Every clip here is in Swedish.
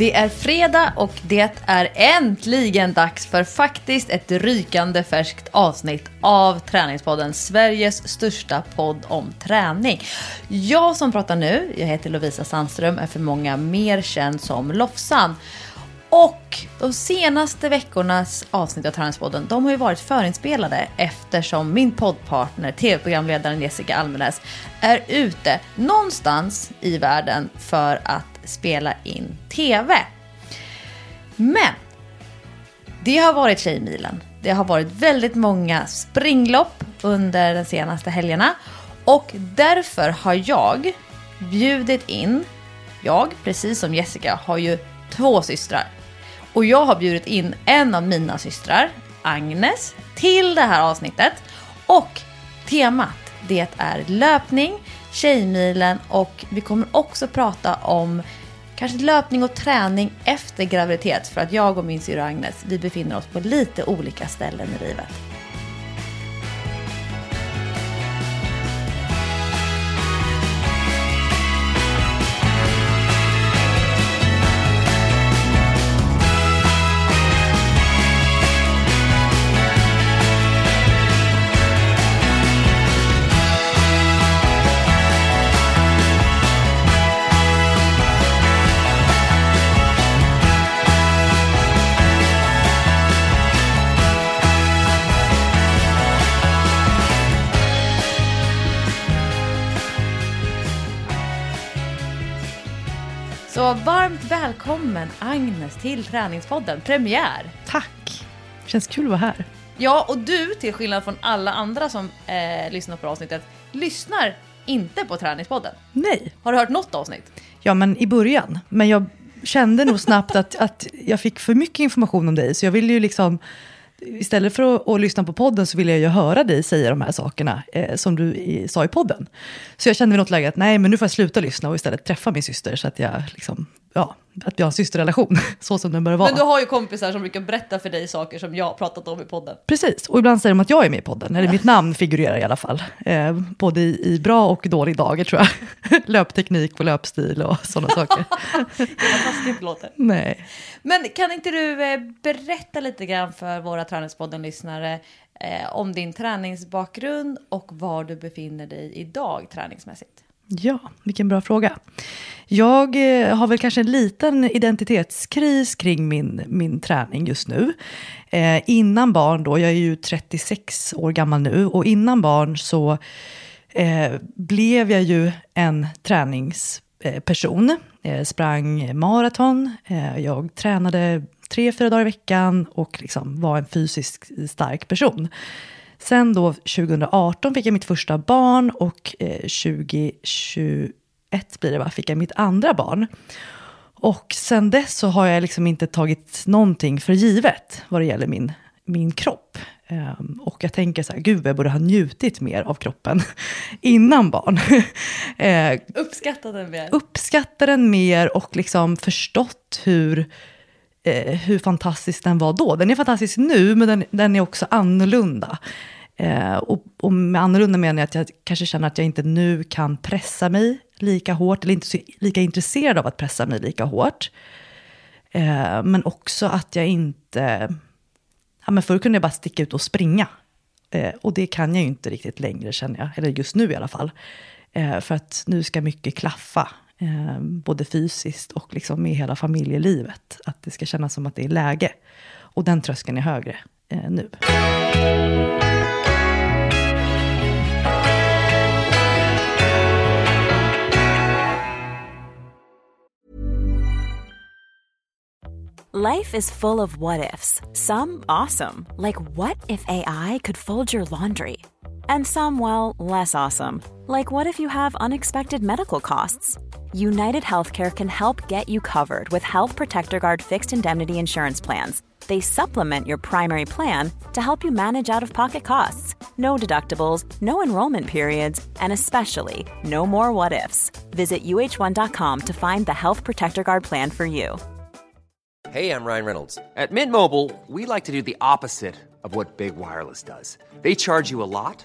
Det är fredag och det är äntligen dags för faktiskt ett rykande färskt avsnitt av Träningspodden, Sveriges största podd om träning. Jag som pratar nu, jag heter Lovisa Sandström, är för många mer känd som Lofsan. Och de senaste veckornas avsnitt av Träningspodden, de har ju varit förinspelade eftersom min poddpartner, tv-programledaren Jessica Almenäs, är ute någonstans i världen för att spela in TV. Men det har varit Tjejmilen. Det har varit väldigt många springlopp under de senaste helgerna och därför har jag bjudit in, jag precis som Jessica har ju två systrar och jag har bjudit in en av mina systrar, Agnes, till det här avsnittet och temat det är löpning, Tjejmilen och vi kommer också prata om kanske löpning och träning efter graviditet för att jag och min syrra Agnes, vi befinner oss på lite olika ställen i livet. Välkommen Agnes till Träningspodden, premiär. Tack! Känns kul att vara här. Ja, och du, till skillnad från alla andra som eh, lyssnar på avsnittet, lyssnar inte på Träningspodden. Nej. Har du hört något avsnitt? Ja, men i början. Men jag kände nog snabbt att, att jag fick för mycket information om dig, så jag ville ju liksom... Istället för att, att lyssna på podden så ville jag ju höra dig säga de här sakerna eh, som du i, sa i podden. Så jag kände vid något läge att nej, men nu får jag sluta lyssna och istället träffa min syster så att jag liksom, ja, att vi har en systerrelation, så som den bör vara. Men du har ju kompisar som brukar berätta för dig saker som jag har pratat om i podden. Precis, och ibland säger de att jag är med i podden, eller mitt namn figurerar i alla fall. Eh, både i, i bra och dålig dagar tror jag. Löpteknik och löpstil och sådana saker. Vad taskigt låter. Nej. Men kan inte du eh, berätta lite grann för våra Träningspodden-lyssnare eh, om din träningsbakgrund och var du befinner dig idag träningsmässigt? Ja, vilken bra fråga. Jag eh, har väl kanske en liten identitetskris kring min, min träning just nu. Eh, innan barn då, jag är ju 36 år gammal nu, och innan barn så eh, blev jag ju en träningsperson. Eh, sprang maraton, eh, jag tränade tre, fyra dagar i veckan och liksom var en fysiskt stark person. Sen då 2018 fick jag mitt första barn och eh, 2021 blir det va, fick jag mitt andra barn. Och sen dess så har jag liksom inte tagit någonting för givet vad det gäller min, min kropp. Um, och jag tänker så här, gud jag borde ha njutit mer av kroppen innan barn. uh, Uppskatta den mer. Uppskatta den mer och liksom förstått hur eh, hur fantastisk den var då. Den är fantastisk nu, men den, den är också annorlunda. Eh, och, och med annorlunda menar jag att jag kanske känner att jag inte nu kan pressa mig lika hårt, eller inte så, lika intresserad av att pressa mig lika hårt. Eh, men också att jag inte... Ja, men förr kunde jag bara sticka ut och springa. Eh, och det kan jag ju inte riktigt längre känner jag, eller just nu i alla fall. Eh, för att nu ska mycket klaffa. Eh, både fysiskt och liksom med hela familjelivet. Att det ska kännas som att det är läge. Och den tröskeln är högre eh, nu. Life is full of what ifs. Some awesome, like what if AI could fold your laundry? And some, well, less awesome, like what if you have unexpected medical costs? United Healthcare can help get you covered with Health Protector Guard fixed indemnity insurance plans. They supplement your primary plan to help you manage out of pocket costs. No deductibles, no enrollment periods, and especially no more what ifs. Visit uh1.com to find the Health Protector Guard plan for you. Hey, I'm Ryan Reynolds. At Mint Mobile, we like to do the opposite of what Big Wireless does. They charge you a lot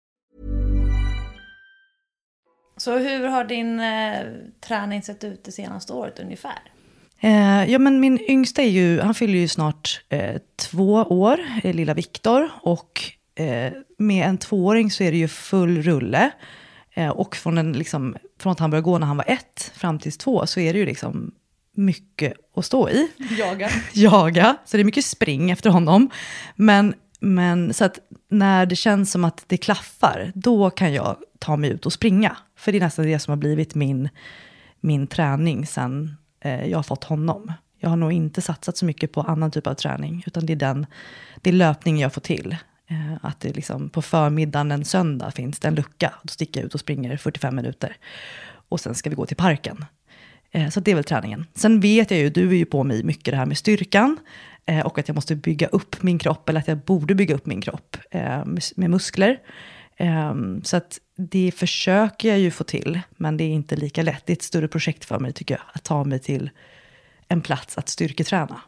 Så hur har din eh, träning sett ut det senaste året ungefär? Eh, ja, men min yngsta är ju, han fyller ju snart eh, två år, eh, lilla Viktor. Och eh, med en tvååring så är det ju full rulle. Eh, och från, en, liksom, från att han började gå när han var ett fram till två så är det ju liksom mycket att stå i. Jaga. Jaga, så det är mycket spring efter honom. Men, men så att när det känns som att det klaffar, då kan jag ta mig ut och springa. För det är nästan det som har blivit min, min träning sen eh, jag har fått honom. Jag har nog inte satsat så mycket på annan typ av träning, utan det är den det är löpningen jag får till. Eh, att det liksom på förmiddagen en söndag finns det en lucka, då sticker jag ut och springer 45 minuter. Och sen ska vi gå till parken. Eh, så det är väl träningen. Sen vet jag ju, du är ju på mig mycket det här med styrkan. Eh, och att jag måste bygga upp min kropp, eller att jag borde bygga upp min kropp eh, med, muskler. Eh, så att det försöker jag ju få till, men det är inte lika lätt. Det är ett större projekt för mig, tycker jag, att ta mig till en plats att styrketräna.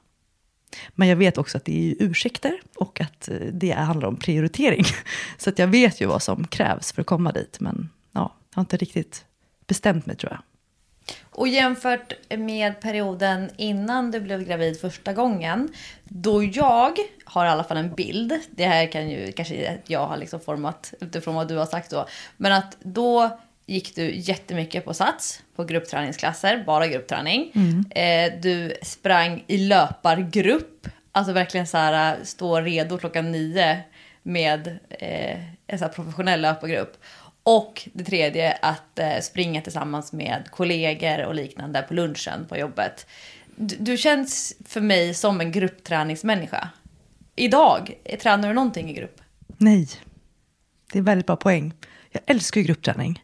Men jag vet också att det är ursäkter och att eh, det handlar om prioritering. Så att jag vet ju vad som krävs för att komma dit. Men ja, jag har inte riktigt bestämt mig tror jag. Och jämfört med perioden innan du blev gravid första gången, då jag har i alla fall en bild, det här kan ju kanske jag har liksom format utifrån vad du har sagt då, men att då gick du jättemycket på sats, på gruppträningsklasser, bara gruppträning. Eh, du sprang i löpargrupp, alltså verkligen så här stå redo klockan nio med eh, en så professionell löpargrupp. Och det tredje, att eh, springa tillsammans med kollegor och liknande på lunchen på jobbet. Du, du känns för mig som en gruppträningsmänniska. Idag, eh, tränar du någonting i grupp? Nej, det är väldigt bra poäng. Jag älskar ju gruppträning.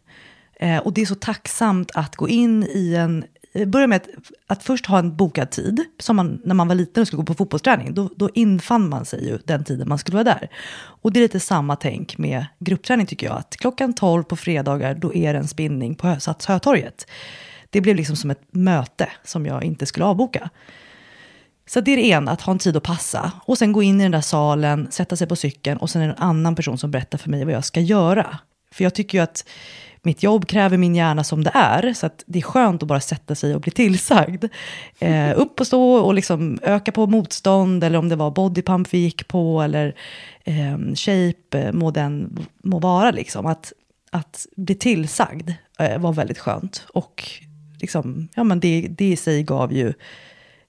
Eh, och det är så tacksamt att gå in i en... Eh, börja med att, att först ha en bokad tid. Som man, när man var liten och skulle gå på fotbollsträning. Då, då infann man sig ju den tiden man skulle vara där. Och det är lite samma tänk med gruppträning tycker jag. Att klockan 12 på fredagar, då är det en spinning på Hö- Sats Hötorget. Det blev liksom som ett möte som jag inte skulle avboka. Så det är det ena, att ha en tid att passa. Och sen gå in i den där salen, sätta sig på cykeln och sen är det en annan person som berättar för mig vad jag ska göra. För jag tycker ju att mitt jobb kräver min hjärna som det är, så att det är skönt att bara sätta sig och bli tillsagd. Eh, upp och stå och liksom öka på motstånd, eller om det var bodypump vi gick på, eller ehm, eh, shape, må den må vara. Liksom. Att, att bli tillsagd eh, var väldigt skönt. Och liksom, ja, men det, det i sig gav ju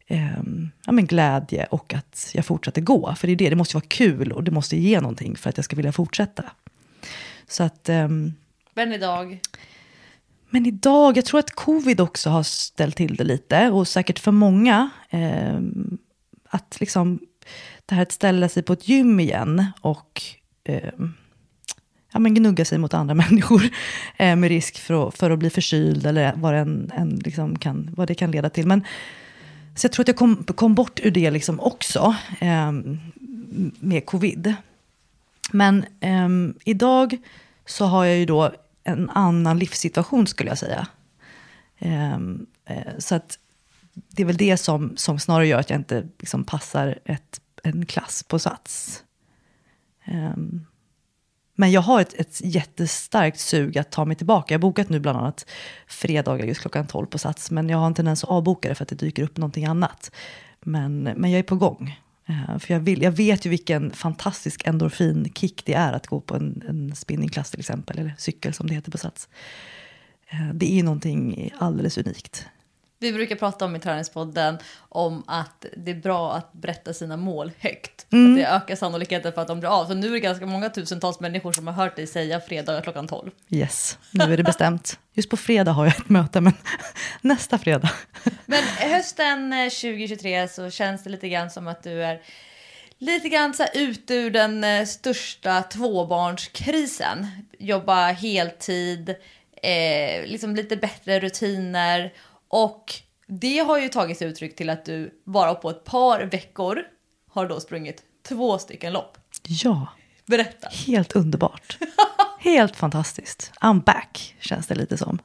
eh, ja, men glädje och att jag fortsatte gå. För det är det, det måste vara kul och det måste ge någonting för att jag ska vilja fortsätta. Så att, ehm, men idag? men idag, jag tror att covid också har ställt till det lite och säkert för många. Eh, att liksom det här att ställa sig på ett gym igen och eh, ja, men gnugga sig mot andra människor eh, med risk för att, för att bli förkyld eller vad, en, en liksom kan, vad det kan leda till. Men, så jag tror att jag kom, kom bort ur det liksom också eh, med covid. Men eh, idag så har jag ju då en annan livssituation skulle jag säga. Ehm, eh, så att det är väl det som, som snarare gör att jag inte liksom passar ett, en klass på Sats. Ehm, men jag har ett, ett jättestarkt sug att ta mig tillbaka. Jag har bokat nu bland annat fredagar just klockan 12 på Sats. Men jag har en tendens att avboka det för att det dyker upp någonting annat. Men, men jag är på gång. Eh, för jag, vill, jag vet ju vilken fantastisk endorfinkick det är att gå på en, en spinningklass till exempel. Eller cykel som det heter på Sats. Eh, det är någonting alldeles unikt. Vi brukar prata om i Träningspodden om att det är bra att berätta sina mål högt. Mm. Att det ökar sannolikheten för att de blir av. Så nu är det ganska många tusentals människor som har hört dig säga fredag klockan 12. Yes, nu är det bestämt. Just på fredag har jag ett möte, men nästa fredag. Men hösten eh, 2023 så känns det lite grann som att du är lite grann så ut ur den eh, största tvåbarnskrisen. Jobba heltid, eh, liksom lite bättre rutiner och det har ju tagit sig uttryck till att du bara på ett par veckor har då sprungit två stycken lopp. Ja, Berätta. helt underbart. helt fantastiskt. I'm back, känns det lite som.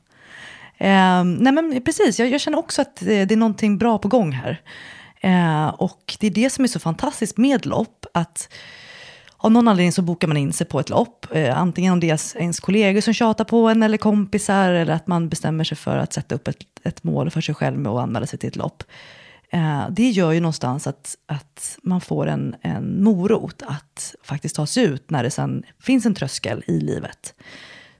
Eh, nej men precis, jag, jag känner också att eh, det är någonting bra på gång här. Eh, och det är det som är så fantastiskt med lopp, att av någon anledning så bokar man in sig på ett lopp. Eh, antingen om det är ens kollegor som tjatar på en eller kompisar eller att man bestämmer sig för att sätta upp ett, ett mål för sig själv med att anmäla sig till ett lopp. Eh, det gör ju någonstans att, att man får en, en morot att faktiskt ta sig ut när det sen finns en tröskel i livet.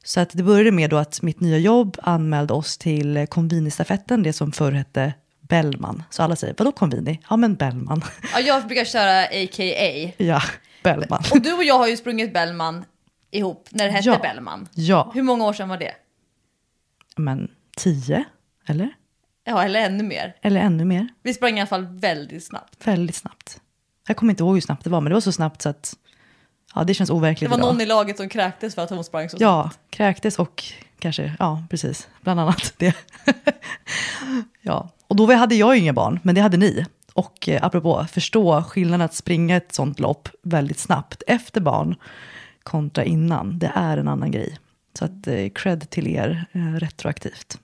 Så att det började med då att mitt nya jobb anmälde oss till Convini-stafetten, det som förr hette Bellman. Så alla säger, vadå Convini? Ja men Bellman. Ja, jag brukar köra a.k.a. ja, Bellman. Och du och jag har ju sprungit Bellman ihop när det hette Ja. Bellman. Ja, Hur många år sedan var det? men tio, eller? Ja, eller ännu mer. Eller ännu mer. Vi sprang i alla fall väldigt snabbt. Väldigt snabbt. Jag kommer inte ihåg hur snabbt det var, men det var så snabbt så att ja, det känns Det overkligt var idag. någon i laget som kräktes för att hon sprang så Ja, kräktes och kanske, ja precis, bland annat det. ja, och då hade jag ju inga barn, men det hade ni. Och eh, apropå förstå skillnaden att springa ett sånt lopp väldigt snabbt efter barn kontra innan, det är en annan grej. Så att eh, cred till er eh, retroaktivt.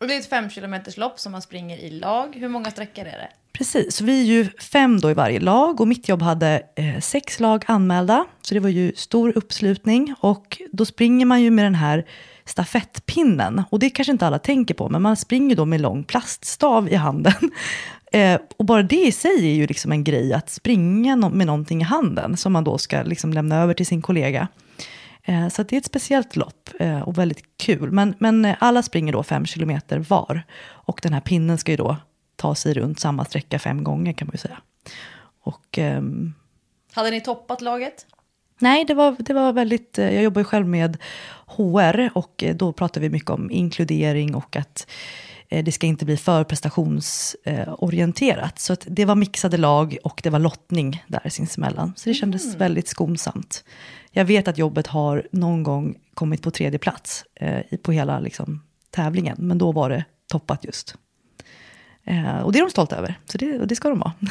Och det är ett fem kilometers lopp som man springer i lag. Hur många sträckor är det? Precis, vi är ju fem då i varje lag och mitt jobb hade eh, sex lag anmälda. Så det var ju stor uppslutning och då springer man ju med den här stafettpinnen. Och det kanske inte alla tänker på, men man springer då med lång plaststav i handen. Eh, och bara det i sig är ju liksom en grej, att springa no- med någonting i handen som man då ska liksom lämna över till sin kollega. Eh, Så det är ett speciellt lopp eh, och väldigt kul. Men, men eh, alla springer då fem kilometer var. Och den här pinnen ska ju då ta sig runt samma sträcka fem gånger kan man ju säga. Och ehm, Hade ni toppat laget? nej, det var, det var väldigt, eh, jag jobbar ju själv med HR och eh, då pratar vi mycket om inkludering och att det ska inte bli för prestationsorienterat. Så det var mixade lag och det var lottning där sinsemellan. Så det kändes väldigt skonsamt. Jag vet att jobbet har någon gång kommit på tredje plats eh, på hela liksom, tävlingen, men då var det toppat just. Eh, och det är de stolta över, så det, och det ska de vara.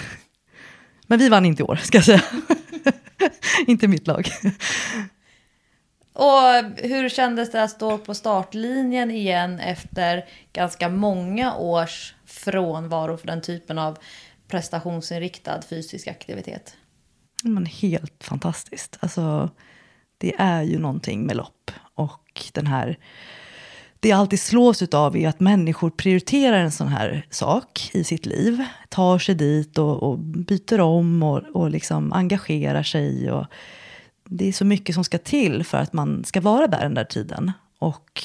Men vi vann inte i år, ska jag säga. inte mitt lag. Och hur kändes det att stå på startlinjen igen efter ganska många års frånvaro för den typen av prestationsinriktad fysisk aktivitet? Men helt fantastiskt. Alltså, det är ju någonting med lopp. Och den här... Det jag alltid slås av är att människor prioriterar en sån här sak i sitt liv. Tar sig dit och, och byter om och, och liksom engagerar sig. Och det är så mycket som ska till för att man ska vara där den där tiden. Och,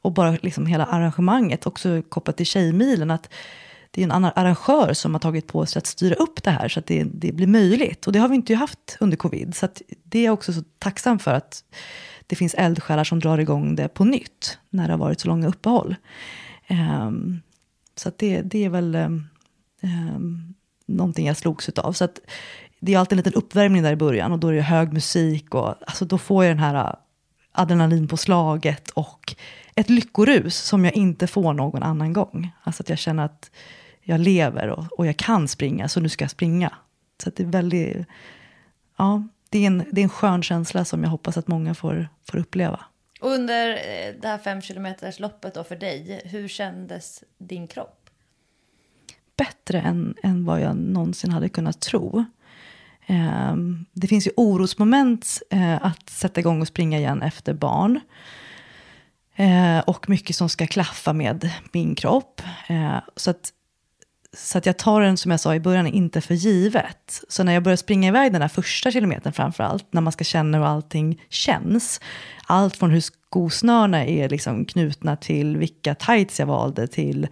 och bara liksom hela arrangemanget, också kopplat till Tjejmilen, att det är en annan arrangör som har tagit på sig att styra upp det här så att det, det blir möjligt. Och det har vi inte haft under covid. Så att det är jag också så tacksam för att det finns eldsjälar som drar igång det på nytt när det har varit så långa uppehåll. Um, så att det, det är väl um, um, någonting jag slogs av. Så att det är alltid en liten uppvärmning där i början och då är det hög musik och alltså då får jag den här uh, adrenalinpåslaget och ett lyckorus som jag inte får någon annan gång. Alltså att jag känner att jag lever och, och jag kan springa, så nu ska jag springa. Så det är väldigt, ja, det är, en, det är en skön känsla som jag hoppas att många får, får uppleva. Och under eh, det här fem kilometers loppet då för dig, hur kändes din kropp? Bättre än, än vad jag någonsin hade kunnat tro. Ehm, det finns ju orosmoment eh, att sätta igång och springa igen efter barn. Eh, och mycket som ska klaffa med min kropp. Eh, så, att, så att jag tar den, som jag sa i början, inte för givet. Så när jag börjar springa iväg den där första kilometern framför allt, när man ska känna hur allting känns. Allt från hur skosnörena är liksom knutna till vilka tights jag valde, till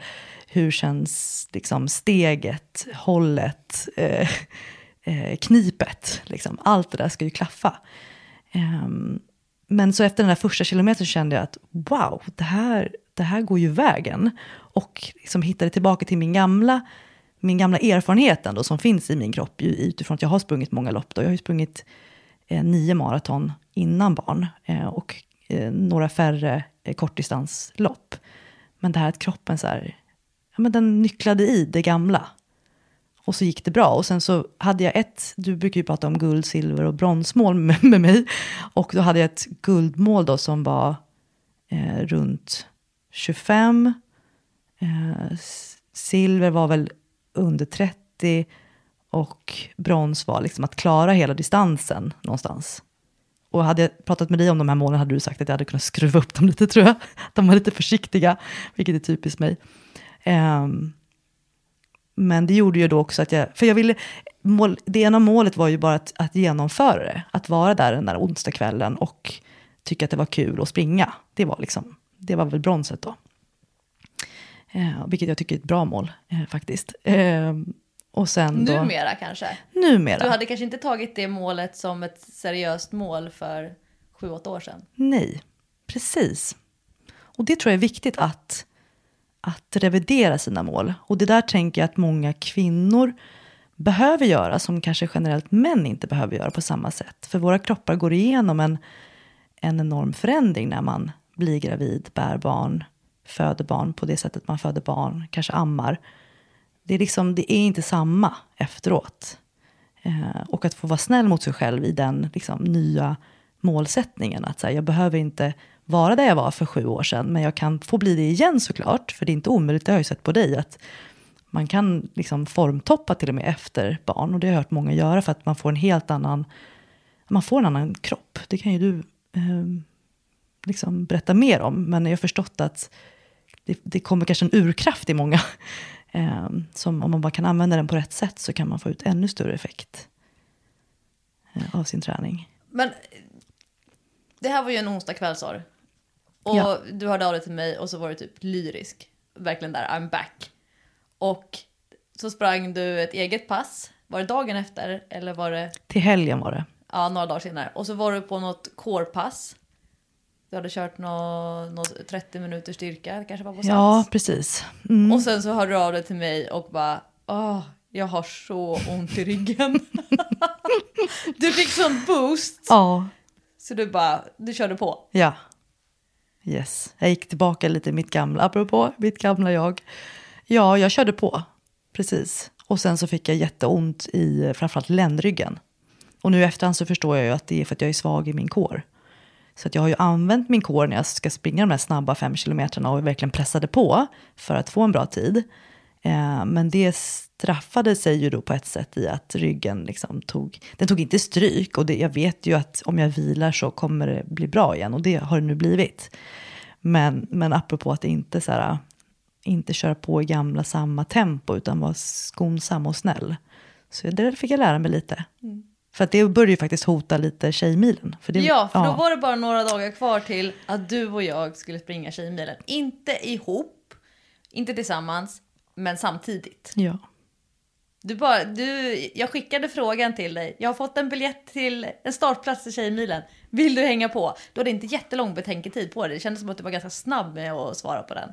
hur känns liksom steget, hållet, eh, eh, knipet. Liksom. Allt det där ska ju klaffa. Um, men så efter den där första kilometern kände jag att wow, det här, det här går ju vägen. Och liksom hittade tillbaka till min gamla, min gamla erfarenhet ändå, som finns i min kropp ju utifrån att jag har sprungit många lopp. Då. Jag har ju sprungit eh, nio maraton innan barn eh, och eh, några färre eh, kortdistanslopp. Men det här att kroppen så här, ja, men den nycklade i det gamla. Och så gick det bra. Och sen så hade jag ett, du brukar ju prata om guld, silver och bronsmål med, med mig. Och då hade jag ett guldmål då som var eh, runt 25. Eh, silver var väl under 30. Och brons var liksom att klara hela distansen någonstans. Och hade jag pratat med dig om de här målen hade du sagt att jag hade kunnat skruva upp dem lite tror jag. De var lite försiktiga, vilket är typiskt mig. Um, men det gjorde ju då också att jag, för jag ville, mål, det ena målet var ju bara att, att genomföra det. Att vara där den där onsdagskvällen och tycka att det var kul att springa. Det var, liksom, det var väl bronset då. Eh, vilket jag tycker är ett bra mål eh, faktiskt. Eh, och sen då, Numera kanske? numera. Du hade kanske inte tagit det målet som ett seriöst mål för sju, åtta år sedan? Nej, precis. Och det tror jag är viktigt att, att revidera sina mål. Och det där tänker jag att många kvinnor behöver göra som kanske generellt män inte behöver göra på samma sätt. För våra kroppar går igenom en, en enorm förändring när man blir gravid, bär barn, föder barn på det sättet man föder barn, kanske ammar. Det är, liksom, det är inte samma efteråt. Eh, och att få vara snäll mot sig själv i den liksom, nya målsättningen. Att här, jag behöver inte vara där jag var för sju år sedan, men jag kan få bli det igen såklart. För det är inte omöjligt, det har jag ju sett på dig, att man kan liksom formtoppa till och med efter barn. Och det har jag hört många göra för att man får en helt annan, man får en annan kropp. Det kan ju du eh, liksom berätta mer om. Men jag har förstått att det, det kommer kanske en urkraft i många. Eh, som om man bara kan använda den på rätt sätt så kan man få ut ännu större effekt eh, av sin träning. Men det här var ju en onsdag kväll sa du. Och Ja. du hörde av dig till mig och så var du typ lyrisk. Verkligen där, I'm back. Och så sprang du ett eget pass. Var det dagen efter eller var det Till helgen var det. ja, några dagar senare? Och så var du på något core-pass. Du hade kört något, något 30 minuters styrka, kanske var på Ja, precis. Mm. Och sen så hörde du av dig till mig och bara åh, jag har så ont i ryggen. du fick sån boost. Ja, Så du bara, du körde på. ja. Yes. Jag gick tillbaka lite i mitt gamla, apropå mitt gamla jag. Ja, jag körde på. Precis. Och sen så fick jag jätteont i framförallt ländryggen. Och nu i efterhand så förstår jag ju att det är för att jag är svag i min kår. Så att jag har ju använt min kår när jag ska springa de här snabba fem kilometrarna och verkligen pressade på för att få en bra tid. Eh, men det straffade sig ju då på ett sätt i att ryggen liksom tog, den tog inte stryk och det, jag vet ju att om jag vilar så kommer det bli bra igen och det har det nu blivit. Men, men apropå att inte så här, inte köra på i gamla samma tempo utan vara skonsam och snäll. Så det fick jag lära mig lite. För att det började ju faktiskt hota lite Tjejmilen. För det, Ja, för då var det bara några dagar kvar till att du och jag skulle springa Tjejmilen. Inte ihop, inte tillsammans, men samtidigt. Ja. Du bara, du, jag skickade frågan till dig. Jag har fått en biljett till en startplats i Tjejmilen. Vill du hänga på? Du hade inte jättelång betänketid på det. Det kändes som att du var ganska snabb med att svara på den.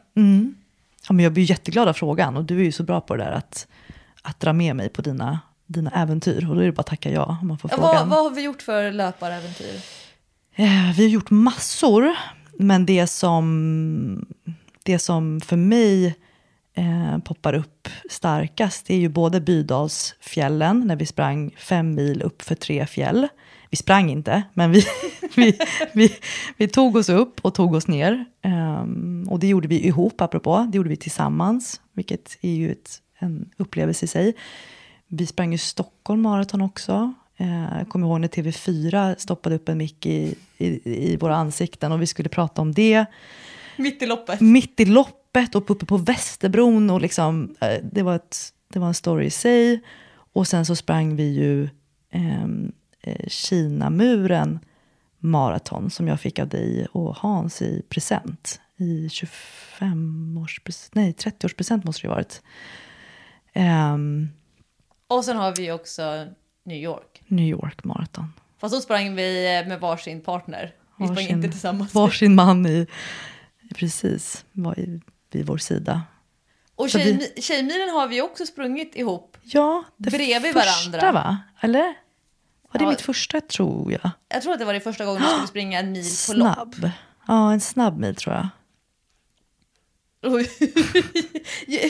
ja, men jag blir jätteglad av frågan och du är ju så bra på det där att, att dra med mig på dina, dina äventyr. Och då är det bara att tacka ja om man får Ja, frågan. vad, vad har vi gjort för löparäventyr? Eh, Vi har gjort massor, men det som, det som för mig eh, poppar upp starkast det är ju både Bydalsfjällen, när vi sprang fem mil upp för tre fjäll. Vi sprang inte, men vi, vi, vi, vi tog oss upp och tog oss ner. Ehm, och det gjorde vi ihop, apropå. Det gjorde vi tillsammans, vilket är ju ett, en upplevelse i sig. Vi sprang ju Stockholm Marathon också. Eh, Jag kommer ihåg när TV4 stoppade upp en mick i, i, i våra ansikten och vi skulle prata om det. Mitt i loppet. Mitt i loppet och uppe på Västerbron och liksom, eh, det, var ett, det var en story i sig. Och sen så sprang vi ju ehm, eh, Kinamuren maraton som jag fick av dig och Hans i present. I 25 års, nej 30 års present måste det ha varit. Ehm, Och sen har vi också New York. New York maraton. Fast då sprang vi med varsin partner. Vi sprang Varsin- inte tillsammans. Varsin man i, precis, var i, vid vår sida. Och tjej, Tjejmilen har vi också sprungit ihop. Ja, det Bredvid första varandra. va? Eller? Var det Ja. mitt första tror jag? Jag tror att det var det första gången du skulle springa en mil på lopp. Snabb. Ja, en snabb mil tror jag.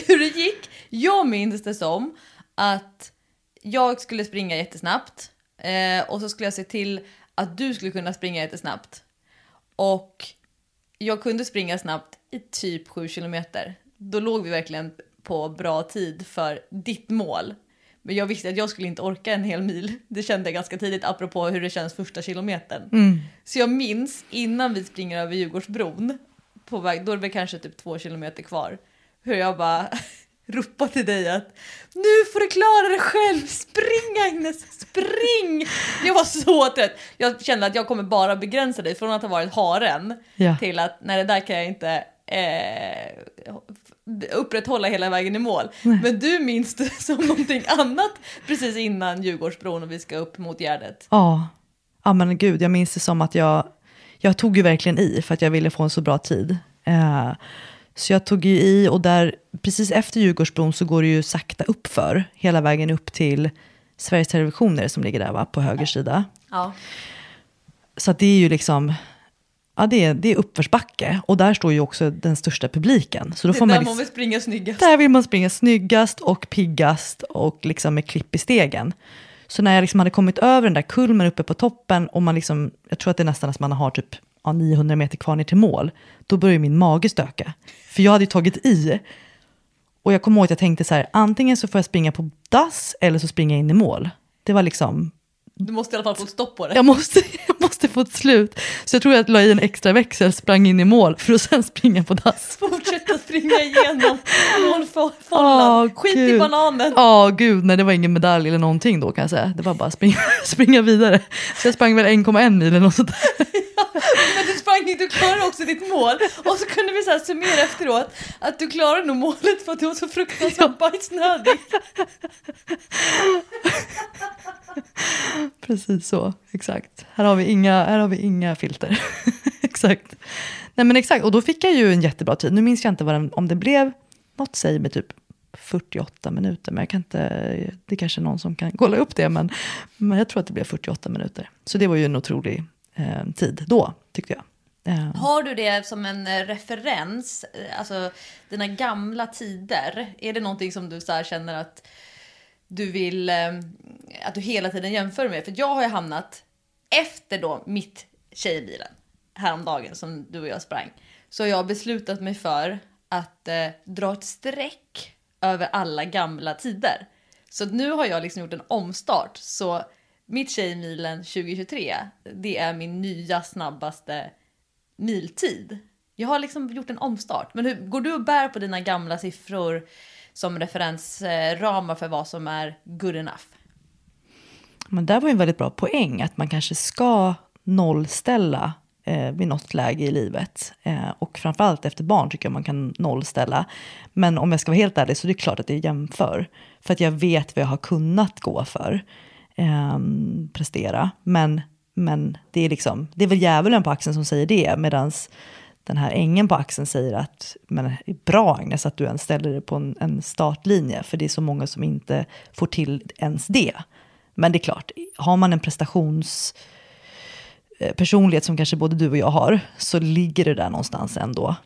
Hur det gick? Jag minns det som att jag skulle springa jättesnabbt eh, och så skulle jag se till att du skulle kunna springa jättesnabbt. Och jag kunde springa snabbt i typ 7 kilometer. Då låg vi verkligen på bra tid för ditt mål. Men jag visste att jag skulle inte orka en hel mil. Det kände jag ganska tidigt apropå hur det känns första kilometern. Så jag minns innan vi springer över Djurgårdsbron på väg, då är det kanske typ två kilometer kvar, hur jag bara ropade till dig att nu får du klara dig själv, spring Agnes, spring! Jag var så trött. Jag kände att jag kommer bara begränsa dig från att ha varit haren Ja. till att nej det där kan jag inte eh, upprätthålla hela vägen i mål. Men du minns det som någonting annat precis innan Djurgårdsbron och vi ska upp mot Gärdet. Ja. ja, men gud, jag minns det som att jag, jag tog ju verkligen i för att jag ville få en så bra tid. Eh, så jag tog ju i och där, precis efter Djurgårdsbron så går det ju sakta upp för hela vägen upp till Sveriges Televisioner som ligger där va, på höger sida. Ja. Så det är ju liksom, ja det är, det är uppförsbacke och där står ju också den största publiken. Så då får man där liksom, man vill springa snyggast. där vill man springa snyggast och piggast och liksom med klipp i stegen. Så när jag liksom hade kommit över den där kulmen uppe på toppen och man liksom, jag tror att det är nästan att man har typ ja, 900 meter kvar ner till mål, då börjar min mage stöka. För jag hade ju tagit i. Och jag kommer ihåg att jag tänkte så här, antingen så får jag springa på dass eller så springer jag in i mål. Det var liksom, Du måste i alla fall få stopp på det. jag måste, jag måste få ett slut. Så jag tror jag la i en extra växel, sprang in i mål för att sen springa på dass. Fortsätta springa igenom målfållan. Åh, Skit i Gud. bananen. Ja, gud, nej det var ingen medalj eller någonting då kan jag säga. Det var bara springa, springa vidare. Så jag sprang väl 1,1 mil eller något sånt där. Men du sprang inte, du klarade också ditt mål. Och så kunde vi så här summera efteråt att du klarade nog målet för att du var så fruktansvärt bajsnödig. Precis så, exakt. Här har vi inga, här har vi inga filter. exakt. Nej men exakt, och då fick jag ju en jättebra tid. Nu minns jag inte vad den, om det blev, något säger med typ 48 minuter, men jag kan inte, det är kanske någon som kan kolla upp det, men, men jag tror att det blev 48 minuter. Så det var ju en otrolig eh, tid då, tyckte jag. Eh. Har du det som en eh, referens, eh, alltså dina gamla tider? Är det någonting som du så här känner att du vill, att du hela tiden jämför med? För jag har ju hamnat efter då mitt tjejbilen, häromdagen som du och jag sprang. Så har jag beslutat mig för att eh, dra ett streck över alla gamla tider. Så nu har jag liksom gjort en omstart. Så mitt Tjejmilen 2023, det är min nya snabbaste miltid. Jag har liksom gjort en omstart. Men hur, går du och bär på dina gamla siffror som referensramar för vad som är good enough? Men där var ju en väldigt bra poäng, att man kanske ska nollställa eh, vid något läge i livet. Eh, och framförallt efter barn tycker jag man kan nollställa. Men om jag ska vara helt ärlig så är det klart att jag jämför. För att jag vet vad jag har kunnat gå för, eh, prestera. Men, men det är liksom, det är väl djävulen på axeln som säger det, medan den här ängen på axeln säger att men, bra Agnes att du ens ställer dig på en, en startlinje, för det är så många som inte får till ens det. Men det är klart, har man en prestations eh, personlighet som kanske både du och jag har, så ligger det där någonstans ändå.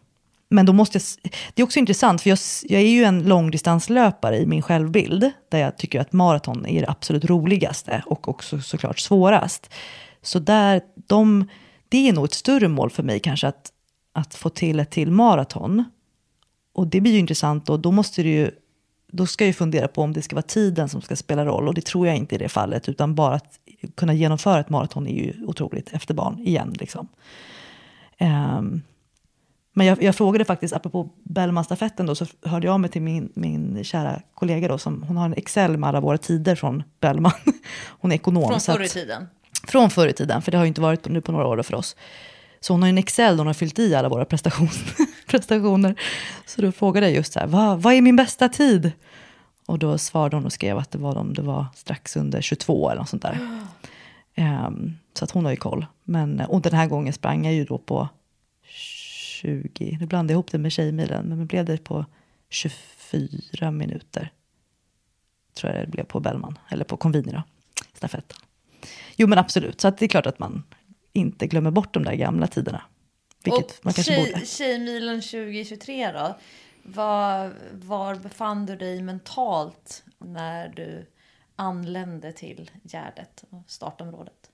Men då måste jag, det är också intressant, för jag, jag är ju en långdistanslöpare i min självbild, där jag tycker att maraton är det absolut roligaste och också såklart svårast. Så där, de, det är nog ett större mål för mig kanske att, att få till ett till maraton. Och det blir ju intressant och då måste det ju, då ska jag ju fundera på om det ska vara tiden som ska spela roll och det tror jag inte i det fallet utan bara att kunna genomföra ett maraton är ju otroligt efter barn igen liksom. Um, men jag, jag frågade faktiskt, apropå Bellman-stafetten då, så hörde jag mig till min, min kära kollega då, som, hon har en Excel med alla våra tider från Bellman. Hon är ekonom. Från förr i att- tiden. från förr i tiden, för det har ju inte varit nu på några år för oss. Så hon har en Excel där hon har fyllt i alla våra prestation, prestationer. Så då frågade jag just så här, vad, vad är min bästa tid? Och då svarade hon och skrev att det var, om det var strax under 22 eller något sånt där. Ehm, så att hon har ju koll. Men, och den här gången sprang jag ju då på 20, nu blandade jag ihop det med Tjejmilen, men nu blev det på 24 minuter. Tror jag det blev på Bellman, eller på Convini då, stafetten. Jo men absolut, så det är klart att man inte glömmer bort de där gamla tiderna. Vilket och man kanske tjej, borde. Tjejmilen 2023 då? Var, var befann du dig mentalt när du anlände till Gärdet och startområdet?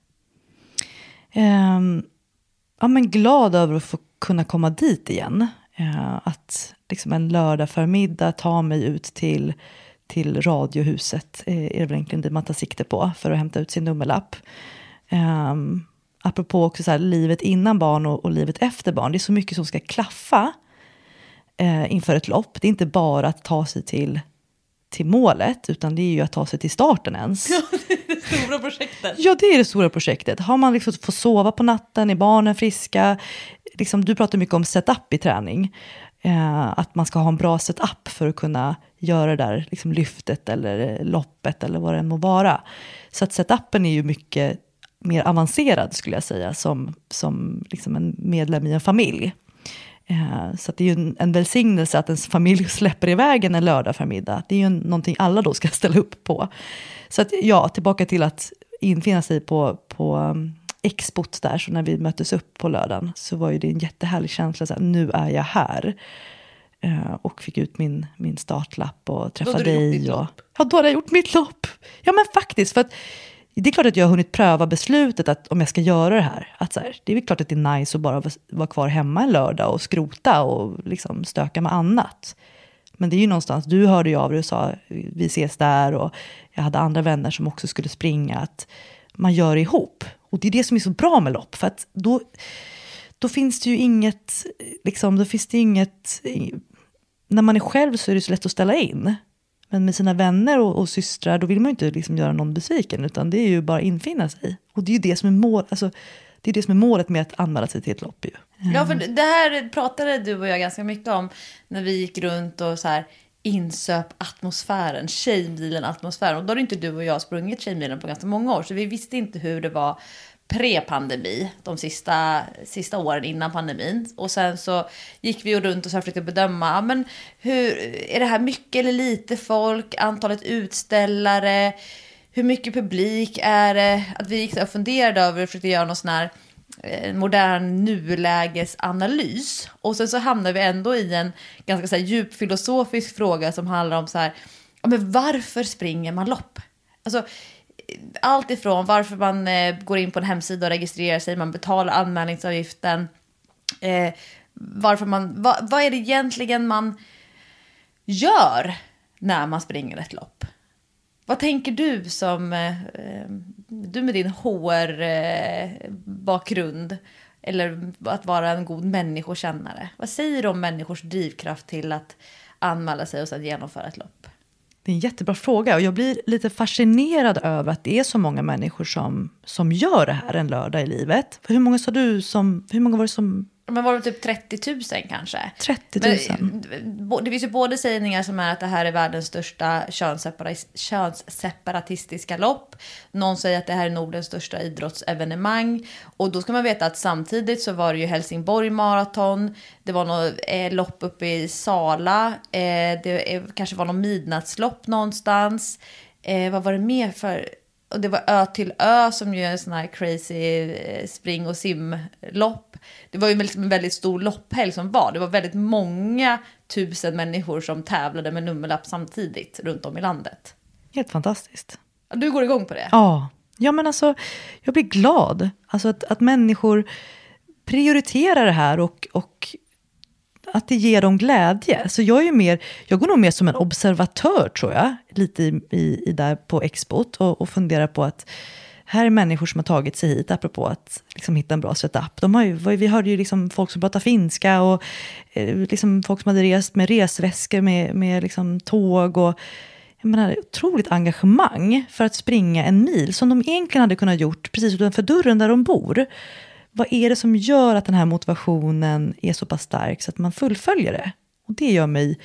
Ehm, ja, men glad över att få kunna komma dit igen. Eh, att liksom en lördag förmiddag ta mig ut till, till Radiohuset eh, är det väl egentligen det man tar sikte på för att hämta ut sin nummerlapp. Um, apropå också så här, livet innan barn och, och livet efter barn. Det är så mycket som ska klaffa eh, inför ett lopp. Det är inte bara att ta sig till, till målet, utan det är ju att ta sig till starten ens. Stora projektet. Ja, det är det stora projektet. Har man liksom fått sova på natten, är barnen friska? Liksom, du pratar mycket om setup i träning. Eh, att man ska ha en bra setup för att kunna göra det där liksom, lyftet eller loppet eller vad det än må vara. Så att setupen är ju mycket mer avancerad skulle jag säga som, som liksom en medlem i en familj. Eh, så det är ju en, en välsignelse att ens familj släpper iväg en lördag förmiddag. Det är ju någonting alla då ska ställa upp på. Så att, ja, tillbaka till att infinna sig på, på um, expot där, så när vi möttes upp på lördagen så var ju det en jättehärlig känsla, så här, nu är jag här. Uh, och fick ut min, min startlapp och träffa hade du gjort dig. ditt Och, lopp? ja, då hade jag gjort mitt lopp. Ja, men faktiskt. För att, det är klart att jag har hunnit pröva beslutet att om jag ska göra det här. Att så här det är klart att det är nice att bara vara kvar hemma en lördag och skrota och liksom stöka med annat. Men det är ju någonstans, du hörde ju av dig och sa vi ses där och jag hade andra vänner som också skulle springa. Att man gör det ihop. Och det är det som är så bra med lopp. För att då, då finns det ju inget, liksom, då finns det inget, när man är själv så är det så lätt att ställa in. Men med sina vänner och, och systrar, då vill man ju inte liksom göra någon besviken, utan det är ju bara infinna sig. Och det är ju det som är, mål, alltså, det, är det som är målet med att anmäla sig till ett lopp. Ju. Ja, för det här pratade du och jag ganska mycket om när vi gick runt och så här insöp atmosfären, Tjejmilen-atmosfären. Och då har inte du och jag sprungit Tjejmilen på ganska många år, så vi visste inte hur det var pre-pandemi, de sista, sista åren innan pandemin. Och sen så gick vi ju runt och så försökte bedöma, men hur, är det här mycket eller lite folk, antalet utställare, hur mycket publik är det? Att vi gick och funderade över och försökte göra någon sån här eh, modern nulägesanalys. Och sen så hamnar vi ändå i en ganska så här, djup filosofisk fråga som handlar om så här, men varför springer man lopp? Alltså, allt ifrån varför man eh, går in på en hemsida och registrerar sig, man betalar anmälningsavgiften, eh, varför man, va, vad är det egentligen man gör när man springer ett lopp? Vad tänker du som, eh, eh du med din HR-bakgrund, eh, eller att vara en god människokännare. Vad säger du om människors drivkraft till att anmäla sig och sedan genomföra ett lopp? Det är en jättebra fråga och jag blir lite fascinerad över att det är så många människor som, som gör det här en lördag i livet. Hur många sa du som, hur många var det som men var det typ 30 000 kanske? 30 000. Men, det finns ju både sägningar som är att det här är världens största könssepara- könsseparatistiska lopp. Någon säger att det här är Nordens största idrottsevenemang. Och då ska man veta att samtidigt så var det ju Helsingborg maraton. Det var något eh, lopp uppe i Sala. Eh, det eh, kanske var något midnattslopp någonstans. Eh, vad var det mer för och det var Ö till Ö som ju är en sån här crazy eh, spring och simlopp. Det var ju liksom en väldigt stor lopphelg som var. Det var väldigt många tusen människor som tävlade med nummerlapp samtidigt runt om i landet. Helt fantastiskt. Du går igång på det? Ja, ja men alltså jag blir glad. Alltså att, att människor prioriterar det här och, och att det ger dem glädje. Så jag är ju mer, jag går nog mer som en observatör tror jag, lite i, i, i där på expot och, och funderar på att här är människor som har tagit sig hit, apropå att liksom hitta en bra setup. De har ju, vi hörde ju liksom folk som pratar finska och eh, liksom folk som hade rest med resväskor med, med liksom tåg. Och, jag menar, otroligt engagemang för att springa en mil som de egentligen hade kunnat gjort precis utanför dörren där de bor. Vad är det som gör att den här motivationen är så pass stark så att man fullföljer det? Och det gör mig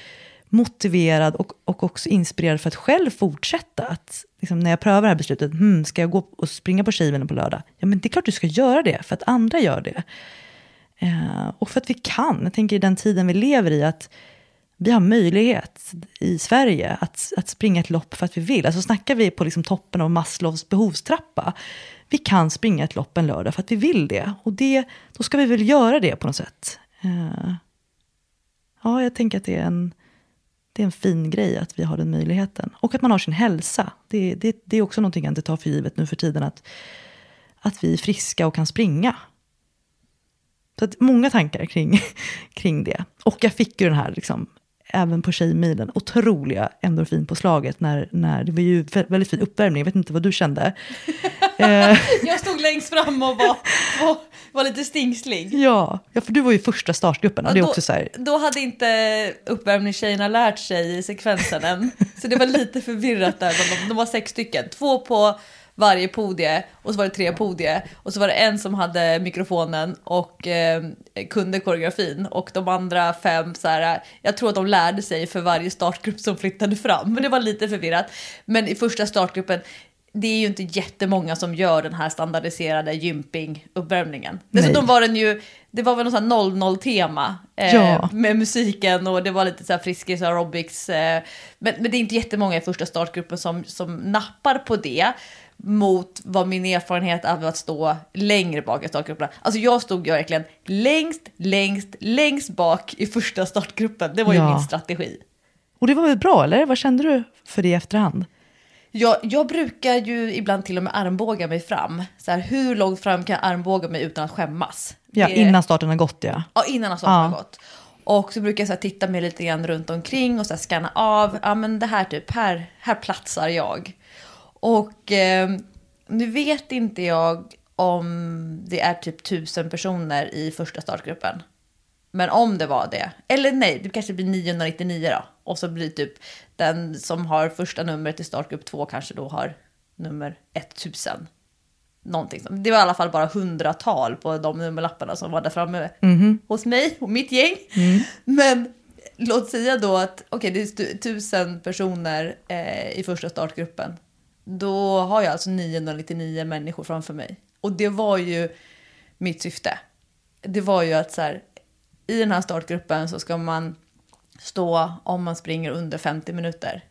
motiverad och, och också inspirerad för att själv fortsätta. Att, liksom, när jag prövar det här beslutet, hmm, ska jag gå och springa på Tjejmilen på lördag? Ja, men det är klart du ska göra det, för att andra gör det. Eh, och för att vi kan. Jag tänker i den tiden vi lever i, att vi har möjlighet i Sverige att, att springa ett lopp för att vi vill. Alltså snackar vi på liksom toppen av Maslows behovstrappa, vi kan springa ett lopp en lördag för att vi vill det. Och det, då ska vi väl göra det på något sätt. Eh, ja, jag tänker att det är, en, det är en fin grej att vi har den möjligheten. Och att man har sin hälsa. Det, det, det är också någonting jag inte tar för givet nu för tiden. Att, att vi är friska och kan springa. Så att många tankar kring, kring det. Och jag fick ju den här, liksom, även på Tjejmilen, otroliga endorfinpåslaget när, när det var ju väldigt fin uppvärmning. Jag vet inte vad du kände. Eh. jag stod längst fram och var, var, var lite stingslig. Ja, ja, för du var ju första startgruppen. Och det är då, också så här... då hade inte uppvärmningstjejerna lärt sig i sekvensen än. Så det var lite förvirrat där. De, de var sex stycken. Två på varje podie och så var det tre podie och så var det en som hade mikrofonen och eh, kunde koreografin och de andra fem så här, jag tror att de lärde sig för varje startgrupp som flyttade fram men det var lite förvirrat. Men i första startgruppen det är ju inte jättemånga som gör den här standardiserade gymping-uppvärmningen. Dessutom var den ju, det var väl något 00-tema eh, ja. med musiken och det var lite så här friskis aerobics. Eh, men, men det är inte jättemånga i första startgruppen som, som nappar på det mot vad min erfarenhet av att stå längre bak i startgruppen. Alltså jag stod ju verkligen längst, längst, längst bak i första startgruppen. Det var ju min strategi. Och det var väl bra, eller? Vad kände du för det i efterhand? Jag, jag brukar ju ibland till och med armbåga mig fram. Så här, hur långt fram kan jag armbåga mig utan att skämmas? Ja, det... innan starten har gått ja. Ja, innan starten ja. har gått. Och så brukar jag så här, titta mig lite grann runt omkring och så här, scanna av. Ja, men det här typ, här, här platsar jag. Och eh, nu vet inte jag om det är typ tusen personer i första startgruppen. Men om det var det, eller nej, det kanske blir 999 då. Och så blir typ den som har första numret i startgrupp 2 kanske då har nummer 1000. Någonting som, det var i alla fall bara hundratal på de nummerlapparna som var där framme mm. hos mig och mitt gäng. Mm. Men låt säga då att okej, okay, det är tusen personer eh, i första startgruppen. Då har jag alltså 999 människor framför mig. Och det var ju mitt syfte. Det var ju att så här, i den här startgruppen så ska man stå om man springer under 50 minuter.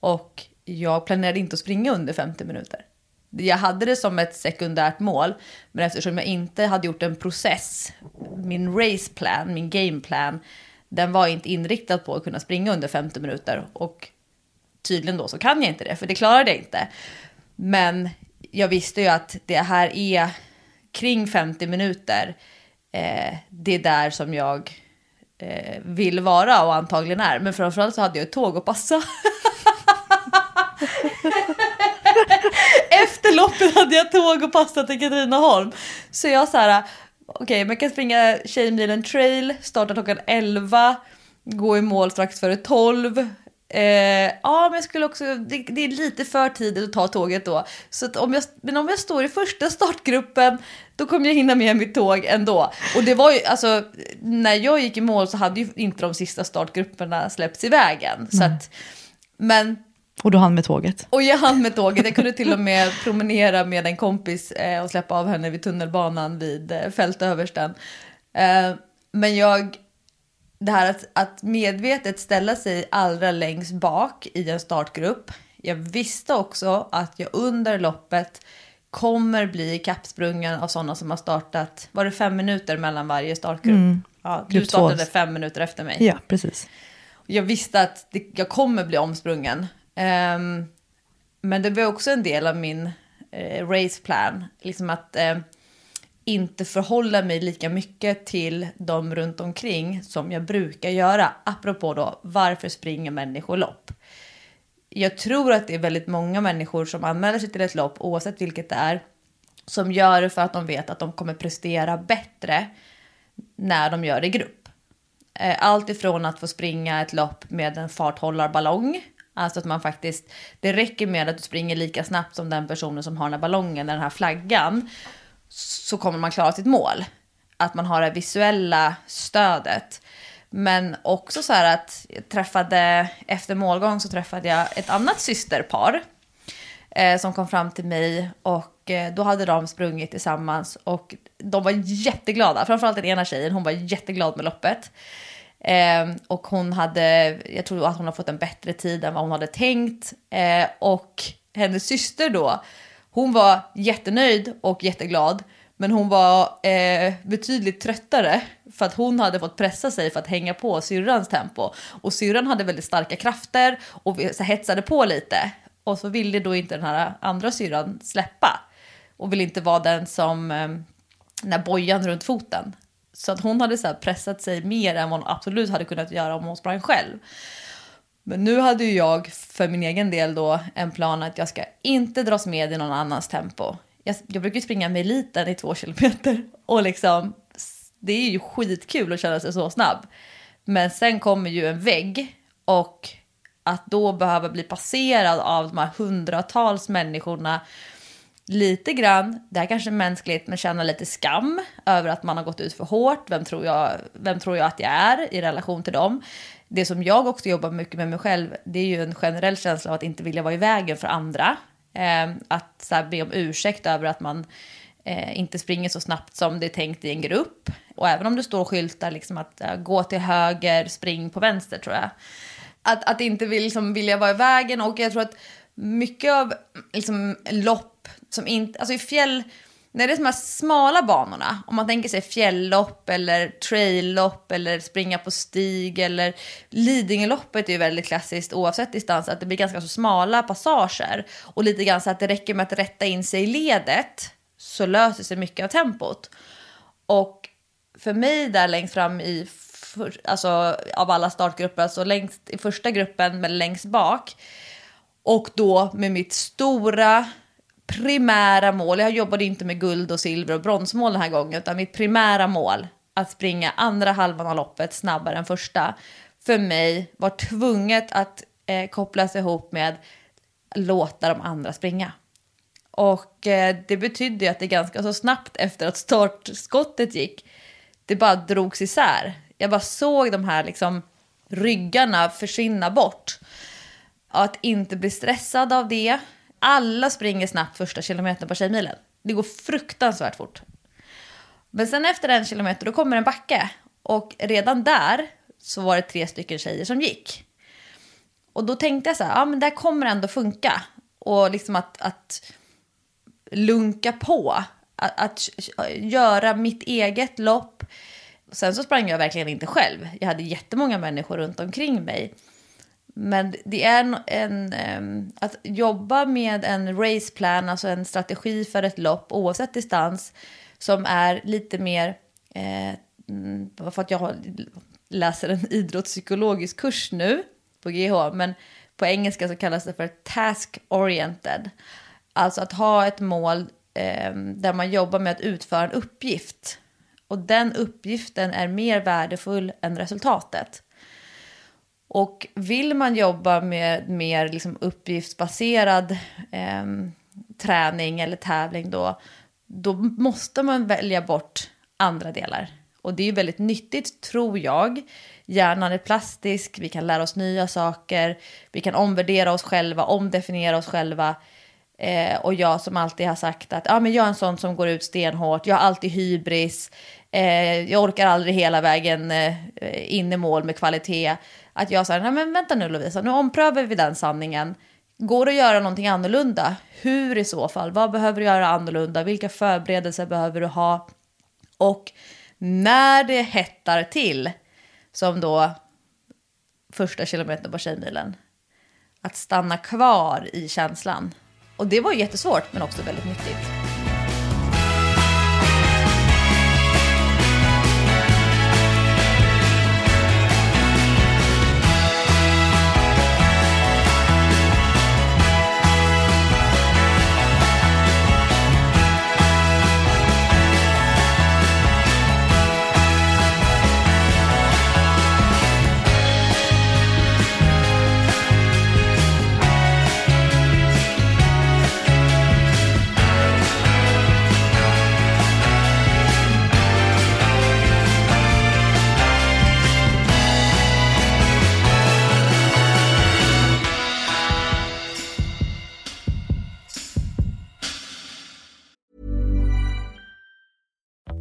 Och jag planerade inte att springa under 50 minuter. Jag hade det som ett sekundärt mål, men eftersom jag inte hade gjort en process, min raceplan, min gameplan, den var inte inriktad på att kunna springa under 50 minuter. Och tydligen då så kan jag inte det, för det klarade jag inte. Men jag visste ju att det här är kring 50 minuter. Eh, det är där som jag eh, vill vara och antagligen är. Men framförallt så hade jag ett tåg att passa. Efter loppet hade jag tåg och passa till Katrineholm. Så jag så här, okej, okay, man kan springa Tjejmilen trail, starta klockan 11, gå i mål strax före 12, Eh, ja, men jag skulle också, det, det, är lite för tidigt att ta tåget då. Så om jag, men om jag står i första startgruppen, då kommer jag hinna med mitt tåg ändå. Och det var ju, alltså, när jag gick i mål så hade ju inte de sista startgrupperna släppts i vägen. Så att, men... Och du hann med tåget? Och jag hann med tåget. Jag kunde till och med promenera med en kompis eh, och släppa av henne vid tunnelbanan vid eh, fältöversten. Eh, men jag det här att, att medvetet ställa sig allra längst bak i en startgrupp. Jag visste också att jag under loppet kommer bli kappsprungen av sådana som har startat, var det fem minuter mellan varje startgrupp? Mm. Ja, du startade fem minuter efter mig. Ja, precis. Jag visste att det, jag kommer bli omsprungen. Um, men det var också en del av min eh, raceplan. Liksom att eh, inte förhålla mig lika mycket till dem runt omkring som jag brukar göra. Apropå då, varför springer människor lopp? Jag tror att det är väldigt många människor som anmäler sig till ett lopp, oavsett vilket det är, som gör det för att de vet att de kommer prestera bättre när de gör det i grupp. Eh, allt ifrån att få springa ett lopp med en farthållarballong, alltså att man faktiskt, det räcker med att du springer lika snabbt som den personen som har den här ballongen, den här flaggan, så kommer man klara sitt mål. Att man har det visuella stödet. Men också så här att jag träffade, efter målgång så träffade jag ett annat systerpar eh, som kom fram till mig och eh, då hade de sprungit tillsammans och de var jätteglada. Framförallt den ena tjejen, hon var jätteglad med loppet. Eh, och hon hade, jag tror att hon har fått en bättre tid än vad hon hade tänkt. Eh, och hennes syster då, hon var jättenöjd och jätteglad. Men hon var eh, betydligt tröttare för att hon hade fått pressa sig för att hänga på syrrans tempo. Och syrran hade väldigt starka krafter och så hetsade på lite. Och så ville då inte den här andra syrran släppa. Och ville inte vara den som, eh, den här bojan runt foten. Så att hon hade så pressat sig mer än vad hon absolut hade kunnat göra om hon sprang själv. Men nu hade ju jag för min egen del då en plan att jag ska inte dras med i någon annans tempo. Jag, jag brukar springa med eliten i två kilometer och liksom det är ju skitkul att känna sig så snabb. Men sen kommer ju en vägg och att då behöva bli passerad av de här hundratals människorna lite grann, det här kanske är mänskligt, men känna lite skam över att man har gått ut för hårt. Vem tror jag, vem tror jag att jag är i relation till dem? Det som jag också jobbar mycket med mig själv, det är ju en generell känsla av att inte vilja vara i vägen för andra. Eh, att så här, be om ursäkt över att man eh, inte springer så snabbt som det är tänkt i en grupp. Och även om det står skyltar liksom att uh, gå till höger, spring på vänster tror jag. Att, att inte vill, liksom, vilja vara i vägen och jag tror att mycket av liksom, lopp som inte, alltså i fjäll, när det är de här smala banorna, om man tänker sig fjälllopp eller traillopp eller springa på stig eller Lidingöloppet är ju väldigt klassiskt oavsett distans, att det blir ganska så smala passager och lite grann så att det räcker med att rätta in sig i ledet så löser sig mycket av tempot. Och för mig där längst fram i, för, alltså av alla startgrupper, alltså längst i första gruppen men längst bak och då med mitt stora primära mål, jag jobbade inte med guld och silver och bronsmål den här gången, utan mitt primära mål, att springa andra halvan av loppet snabbare än första, för mig var tvunget att eh, kopplas ihop med låta de andra springa. Och eh, det betydde ju att det ganska så snabbt efter att startskottet gick, det bara drogs isär. Jag bara såg de här liksom ryggarna försvinna bort. Att inte bli stressad av det, alla springer snabbt första kilometern på Tjejmilen. Det går fruktansvärt fort. Men sen efter en kilometer då kommer en backe. Och redan där så var det tre stycken tjejer som gick. Och då tänkte jag så här, ja men det här kommer ändå funka. Och liksom att, att lunka på. Att, att göra mitt eget lopp. Sen så sprang jag verkligen inte själv. Jag hade jättemånga människor runt omkring mig. Men det är en, en, att jobba med en raceplan, alltså en strategi för ett lopp oavsett distans som är lite mer, eh, för att jag läser en idrottspsykologisk kurs nu på GH, men på engelska så kallas det för task oriented. Alltså att ha ett mål eh, där man jobbar med att utföra en uppgift. Och den uppgiften är mer värdefull än resultatet. Och vill man jobba med mer liksom uppgiftsbaserad eh, träning eller tävling då, då måste man välja bort andra delar. Och det är ju väldigt nyttigt, tror jag. Hjärnan är plastisk, vi kan lära oss nya saker, vi kan omvärdera oss själva, omdefiniera oss själva. Eh, och jag som alltid har sagt att ah, men jag är en sån som går ut stenhårt, jag har alltid hybris, eh, jag orkar aldrig hela vägen eh, in i mål med kvalitet. Att jag sa, nej men vänta nu Lovisa, nu omprövar vi den sanningen. Går det att göra någonting annorlunda? Hur i så fall? Vad behöver du göra annorlunda? Vilka förberedelser behöver du ha? Och när det hettar till, som då första kilometern på Tjejmilen, att stanna kvar i känslan. Och det var jättesvårt men också väldigt nyttigt.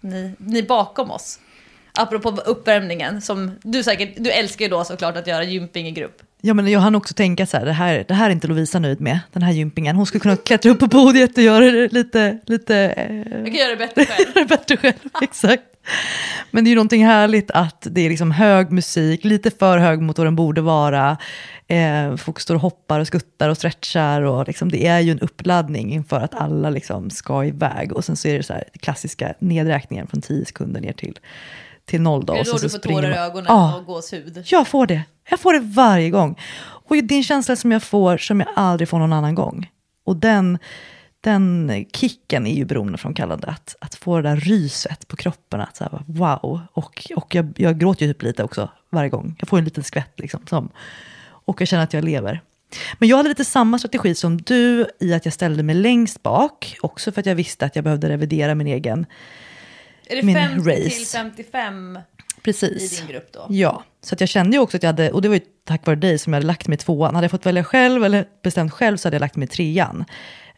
Ni, ni bakom oss. Apropå uppvärmningen, som du säkert, du älskar ju då såklart att göra gymping i grupp. Ja, men jag hann också tänka så här, det här, det här är inte Lovisa nöjd med, den här gympingen. Hon skulle kunna klättra upp på podiet och göra det lite, lite eh, Jag kan göra det bättre själv. bättre själv. Exakt. Men det är ju någonting härligt att det är liksom hög musik, lite för hög mot vad den borde vara. Eh, folk står och hoppar och skuttar och stretchar och liksom, det är ju en uppladdning inför att alla liksom ska iväg. Och sen så är det så här klassiska nedräkningen från 10 sekunder ner till, till noll. Då. Är Och det sen då så du får tårar i ögonen Ja. och gåshud? Jag får det. Jag får det varje gång. Och det är en känsla som jag får som jag aldrig får någon annan gång. Och den, den kicken är ju beroendeframkallande. Att, att få det där ryset på kroppen. Att så här, wow. Och, och jag, jag gråter ju typ lite också varje gång. Jag får en liten skvätt liksom. Som, och jag känner att jag lever. Men jag hade lite samma strategi som du i att jag ställde mig längst bak. Också för att jag visste att jag behövde revidera min egen Är det Min 50 till race. 55 Precis. i din grupp då? Ja, så att jag kände ju också att jag hade, och det var ju tack vare dig som jag hade lagt mig tvåan. Hade jag fått välja själv eller bestämt själv så hade jag lagt mig trean.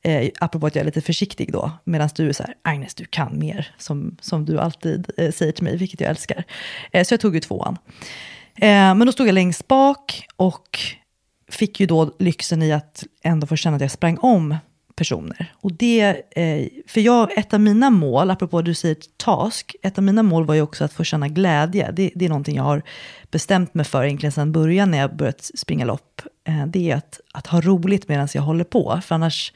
Eh, apropå att jag är lite försiktig då, medan du är så här, Agnes du kan mer, som, som du alltid eh, säger till mig, vilket jag älskar. Eh, så jag tog ju tvåan. Eh, men då stod jag längst bak och fick ju då lyxen i att ändå få känna att jag sprang om personer. Och det, eh, för jag, ett av mina mål, apropå du säger task, ett av mina mål var ju också att få känna glädje. Det, det är någonting jag har bestämt mig för egentligen sedan början när jag börjat springa lopp. Eh, det är att, att ha roligt medan jag håller på, för annars,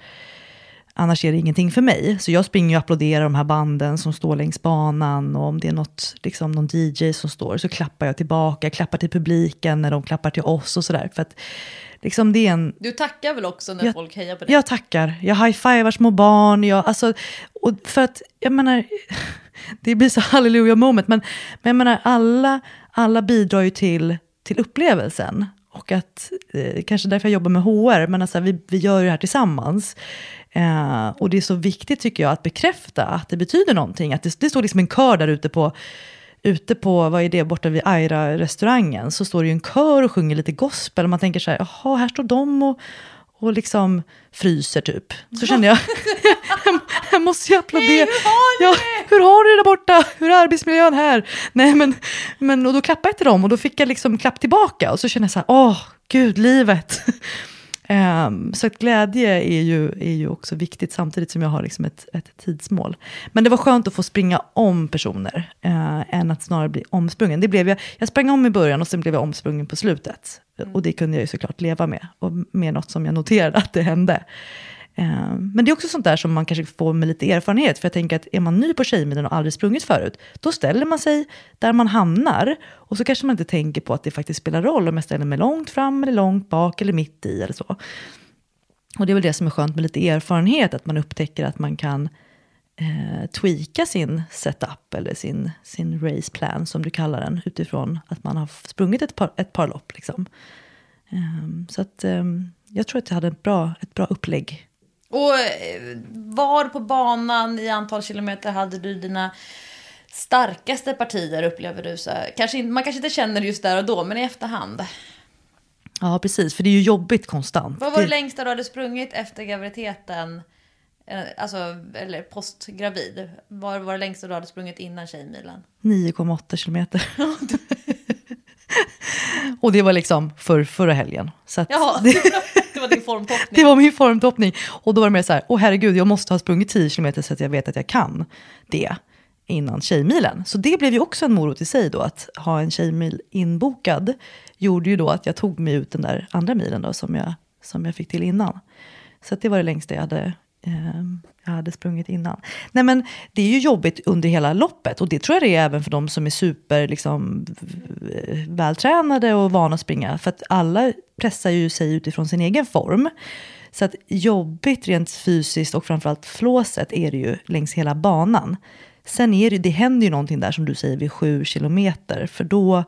annars är det ingenting för mig. Så jag springer och applåderar de här banden som står längs banan och om det är något, liksom någon DJ som står så klappar jag tillbaka, klappar till publiken när de klappar till oss och sådär. För att liksom det är en, Du tackar väl också när Jag- folk hejar på dig? jag tackar. Jag high-fivar små barn. Jag, alltså, och för att, jag menar, det blir så halleluja moment, men, men jag menar, alla, alla bidrar ju till, till upplevelsen. Och att, eh, kanske därför jag jobbar med HR, men alltså, vi, vi gör ju det här tillsammans. Eh, och det är så viktigt tycker jag att bekräfta att det betyder någonting. Att det, det står liksom en kör där ute på, ute på, vad är det, borta vid Aira-restaurangen, så står det ju en kör och sjunger lite gospel. Och man tänker så här, jaha, här står de och, och liksom fryser typ. Så känner jag, jag måste ju applådera. Hej, hur har ni ja, hur har du det där borta? Hur är arbetsmiljön här? Nej, men, men och då klappade jag till dem och då fick jag liksom klapp tillbaka. Och så känner jag så här, åh, gud, livet. Um, så att glädje är ju, är ju också viktigt samtidigt som jag har liksom ett, ett tidsmål. Men det var skönt att få springa om personer uh, än att snarare bli omsprungen. Det blev jag, jag sprang om i början och sen blev jag omsprungen på slutet. Och det kunde jag ju såklart leva med. Och med något som jag noterade att det hände. Ehm, men det är också sånt där som man kanske får med lite erfarenhet. För jag tänker att är man ny på Tjejmilen och aldrig sprungit förut, då ställer man sig där man hamnar. Och så kanske man inte tänker på att det faktiskt spelar roll om jag ställer mig långt fram, eller långt bak, eller mitt i eller så. Och det är väl det som är skönt med lite erfarenhet, att man upptäcker att man kan eh, tweaka sin setup eller sin, sin raceplan som du kallar den utifrån att man har sprungit ett par, ett par lopp. Liksom. Ehm, så att, ehm, jag tror att jag hade ett bra, ett bra upplägg. Och eh, var på banan i antal kilometer hade du dina starkaste partier upplever du? Så? Kanske, man kanske inte känner det just där och då, men i efterhand. Ja, precis, för det är ju jobbigt konstant. Vad var det Det- längsta du hade sprungit efter graviditeten? Eh, Alltså, eller postgravid. Vad var det längsta du hade sprungit innan Tjejmilen? 9,8 kilometer. och det var liksom för, förra helgen. Så att var din formtoppning. det var min formtoppning. Och då var det mer så här, åh herregud, jag måste ha sprungit 10 kilometer så att jag vet att jag kan det innan Tjejmilen. Så det blev ju också en morot i sig då, att ha en Tjejmil inbokad gjorde ju då att jag tog mig ut den där andra milen då som jag, som jag fick till innan. Så att det var det längsta jag hade, Ehm, jag hade sprungit innan. Nej men det är ju jobbigt under hela loppet och det tror jag det är även för de som är super liksom, eh, vältränade och vana att springa. För att alla pressar ju sig utifrån sin egen form. Så att jobbigt rent fysiskt och framförallt flåset är det ju längs hela banan. Sen är det, det händer ju någonting där som du säger vid sju kilometer. För då,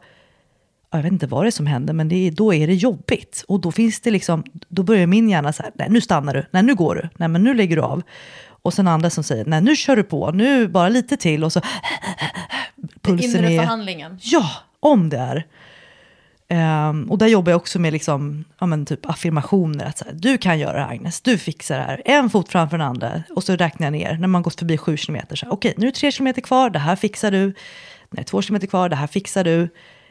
jag vet inte vad det är som händer, men det är, då är det jobbigt. Och då finns det liksom, då börjar min hjärna så här, nej nu stannar du, nej nu går du, nej men nu lägger du av. Och sen andra som säger, nej nu kör du på, nu bara lite till och så pulsen Inre är... förhandlingen. Ja, om det är. Ehm, och där jobbar jag också med liksom, ja, men typ affirmationer. Att så här, du kan göra det här Agnes, du fixar det här. En fot framför den andra. Och så räknar jag ner när man gått förbi sju kilometer. Okej, nu är det tre kilometer kvar, det här fixar du. Nu är det två kilometer kvar, det här fixar du.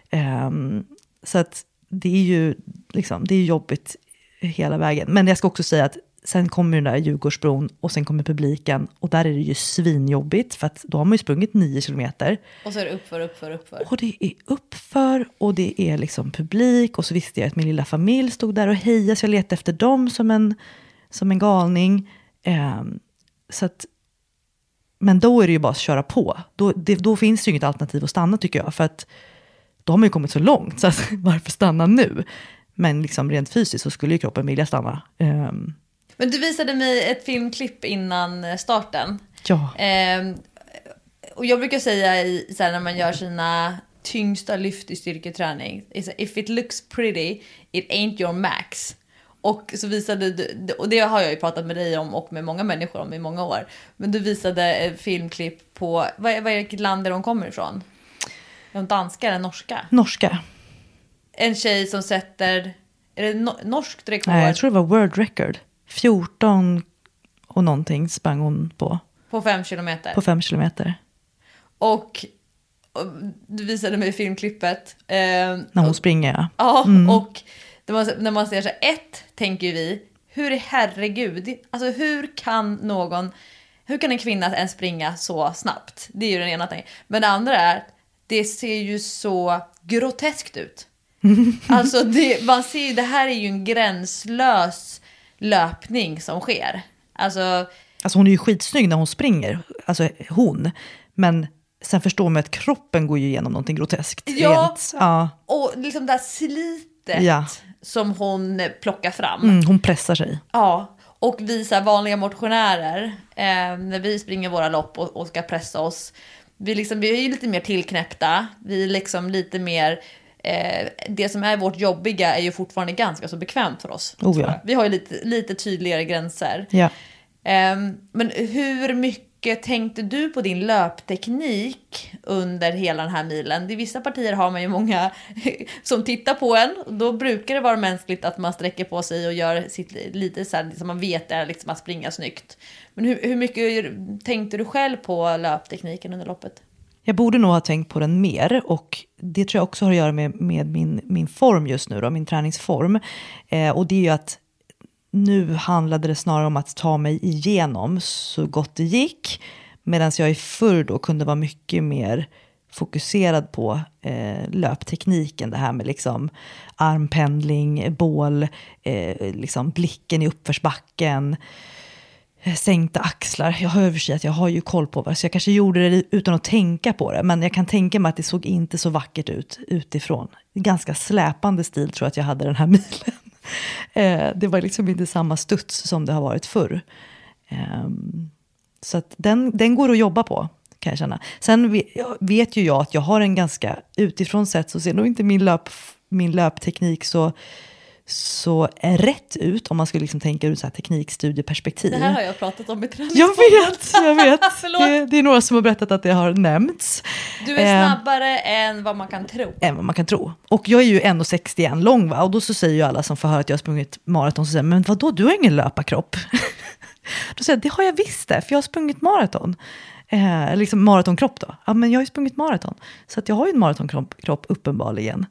Ehm, så att det är ju liksom, det är jobbigt hela vägen. Men jag ska också säga att sen kommer den där Djurgårdsbron och sen kommer publiken. Och där är det ju svinjobbigt för att då har man ju sprungit nio kilometer. Och så är det uppför, uppför, uppför. Och det är uppför och det är liksom publik. Och så visste jag att min lilla familj stod där och hejade. Så jag letade efter dem som en, som en galning. Ehm, så att, men då är det ju bara att köra på. Då, det, då finns det ju inget alternativ att stanna tycker jag. För att då har man ju kommit så långt. Så att, varför stanna nu? Men liksom rent fysiskt så skulle ju kroppen vilja stanna. Ehm, Men du visade mig ett filmklipp innan starten. ja, Ehm, och jag brukar säga i, så här, när man gör sina tyngsta lyft i styrketräning. If it looks pretty, it ain't your max. Och så visade du, och det har jag ju pratat med dig om och med många människor om i många år. Men du visade ett filmklipp på, vad, är- vad är vilket land är de kommer ifrån? Är de danska eller norska? norska. En tjej som sätter, är det no, norskt rekord? Nej, jag tror det var world record. 14 och någonting sprang hon på. På fem kilometer. På fem kilometer. Och, och du visade mig filmklippet. Eh, När hon springer, ja. Ja, Mm. och när man, när man ser så här, ett tänker vi, hur i herregud, alltså hur kan någon, hur kan en kvinna ens springa så snabbt? Det är ju den ena tanken. Men det andra är, det ser ju så groteskt ut. Alltså det, man ser ju, det här är ju en gränslös löpning som sker. Alltså, Alltså hon är ju skitsnygg när hon springer, alltså hon. Men sen förstår man att kroppen går ju igenom någonting groteskt. Ja. Rent, ja. och liksom det här slitet Ja. som hon plockar fram. Mm, hon pressar sig. Ja, och vi så vanliga motionärer, eh, när vi springer våra lopp och, och ska pressa oss, vi, liksom, vi är ju lite mer tillknäppta, vi är liksom lite mer, eh, det som är vårt jobbiga är ju fortfarande ganska så bekvämt för oss. Oh, ja. Vi har ju lite, lite tydligare gränser. Ja. Ehm, men hur mycket Eh, tänkte du på din löpteknik under hela den här milen? I vissa partier har man ju många som tittar på en. Då brukar det vara mänskligt att man sträcker på sig och gör sitt lite så här, som man vet är liksom att springa snyggt. Men hur, hur mycket tänkte du själv på löptekniken under loppet? Jag borde nog ha tänkt på den mer och det tror jag också har att göra med, med min, min form just nu, då, min träningsform. Eh, och det är ju att nu handlade det snarare om att ta mig igenom så gott det gick. Medan jag i förr då kunde vara mycket mer fokuserad på eh, löptekniken. Det här med liksom armpendling, bål, eh, liksom blicken i uppförsbacken eh, Eh, sänkta axlar. Jag har för sig att jag har ju koll på det, så jag kanske gjorde det utan att tänka på det. Men jag kan tänka mig att det såg inte så vackert ut utifrån. Ganska släpande stil tror jag att jag hade den här milen. Eh, det var liksom inte samma studs som det har varit förr. Ehm, så att den, den går att jobba på, kan jag känna. Sen vet, vet ju jag att jag har en ganska, utifrån sett så ser nog inte min, löp, min löpteknik så, så rätt ut om man skulle liksom tänka ur så här teknikstudieperspektiv. Det här har jag pratat om i. Jag vet, jag vet. Det, det är några som har berättat att det har nämnts. Du är Eh, snabbare än vad man kan tro. än vad man kan tro. Och jag är ju 1,61 lång va? och då så säger ju alla som får höra att jag har sprungit maraton, så säger, men vadå, du har ingen löparkropp. då säger jag, det har jag visst det, för jag har sprungit maraton. Eh, liksom maratonkropp då. Ja, men jag har ju sprungit maraton. Så att jag har ju en maratonkropp kropp, uppenbarligen.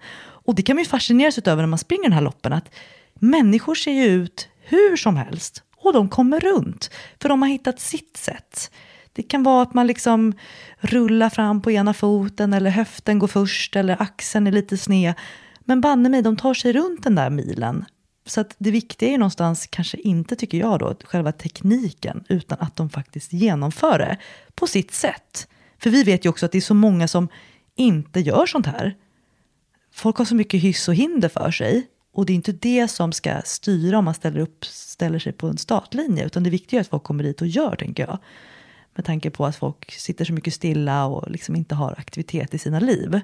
Och det kan man ju fascineras över när man springer den här loppen, att människor ser ju ut hur som helst. Och de kommer runt, för de har hittat sitt sätt. Det kan vara att man liksom rullar fram på ena foten eller höften går först eller axeln är lite sned. Men banne mig, de tar sig runt den där milen Så att det viktiga är ju någonstans, kanske inte tycker jag då, själva tekniken, utan att de faktiskt genomför det på sitt sätt. För vi vet ju också att det är så många som inte gör sånt här. Folk har så mycket hyss och hinder för sig. Och det är inte det som ska styra om man ställer, upp, ställer sig på en startlinje, utan det viktiga är att folk kommer dit och gör, tänker jag. Med tanke på att folk sitter så mycket stilla och liksom inte har aktivitet i sina liv.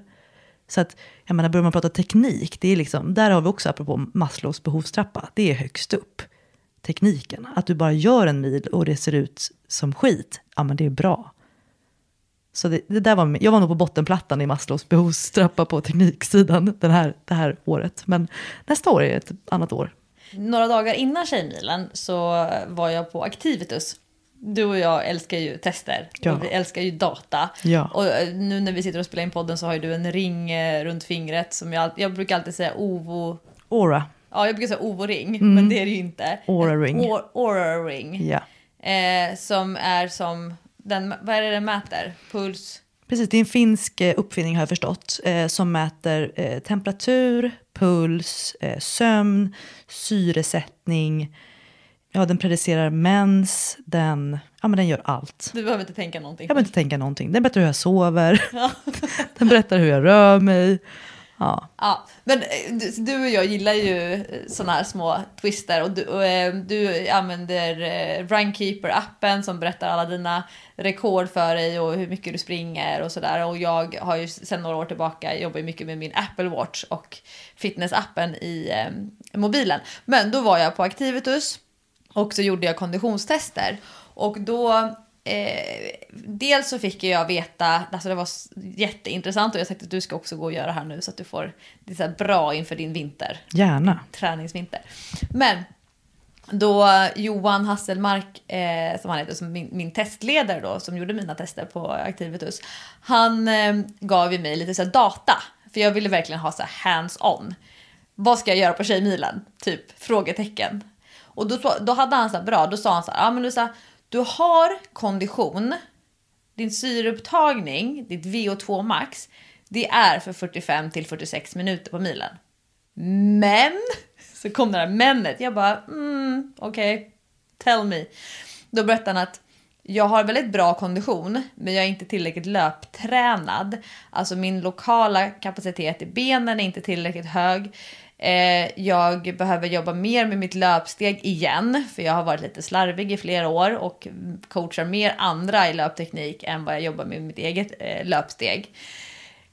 Så att, jag menar, börjar man prata teknik, det är liksom, där har vi också, apropå Maslows behovstrappa, det är högst upp. Tekniken, att du bara gör en mil och det ser ut som skit, ja men det är bra. Så det, det där var, jag var nog på bottenplattan i Maslows behovstrappa på tekniksidan den här, det här året. Men nästa år är ett annat år. Några dagar innan Tjejmilen så var jag på Activitus. Du och jag älskar ju tester Ja. och vi älskar ju data. Ja. Och eh, nu när vi sitter och spelar in podden så har ju du en ring eh, runt fingret som jag, jag brukar alltid säga ovo. Aura, Ja, jag brukar säga ovo-ring, men det är det ju inte. Mm. Aura En ring. Or- Aura ring. ja. Eh, som är som, den, vad är det den mäter? Puls? Precis, det är en finsk eh, uppfinning har jag förstått, eh, som mäter eh, temperatur, puls, eh, sömn, syresättning. Ja, den predicerar mens, den, ja, men den gör allt. Du behöver inte tänka någonting. Jag behöver inte tänka någonting. Den berättar hur jag sover, den berättar hur jag rör mig. Ja, Ja, men eh, du, och jag gillar ju eh, sådana här små twister och du, och, eh, du använder Runkeeper-appen som berättar alla dina rekord för dig och hur mycket du springer och sådär. Och jag har ju sedan några år tillbaka jobbat ju mycket med min Apple Watch och fitnessappen i eh, mobilen. Men då var jag på Activitus och så gjorde jag konditionstester. Och då Eh, dels så fick jag veta, alltså det var jätteintressant och jag tänkte att du ska också gå och göra det här nu så att du får det så här bra inför din vinter, gärna. träningsvinter. Men då Johan Hasselmark, eh, som han heter, som min, min testledare då, som gjorde mina tester på Activitus, han eh, gav ju mig lite så här data, för jag ville verkligen ha så här hands-on. Vad ska jag göra på Tjejmilen? Typ frågetecken. Och då, då hade han så här, bra, då sa han så här, ja men Lucia, du har kondition, din syreupptagning, ditt VO2 max, det är för 45 till 46 minuter på milen. Men, så kom det där menet. Jag bara, mm, okej, tell me. Då berättade han att jag har väldigt bra kondition, men jag är inte tillräckligt löptränad. Alltså min lokala kapacitet i benen är inte tillräckligt hög. Eh, jag behöver jobba mer med mitt löpsteg igen, för jag har varit lite slarvig i flera år och coachar mer andra i löpteknik än vad jag jobbar med mitt eget eh, löpsteg.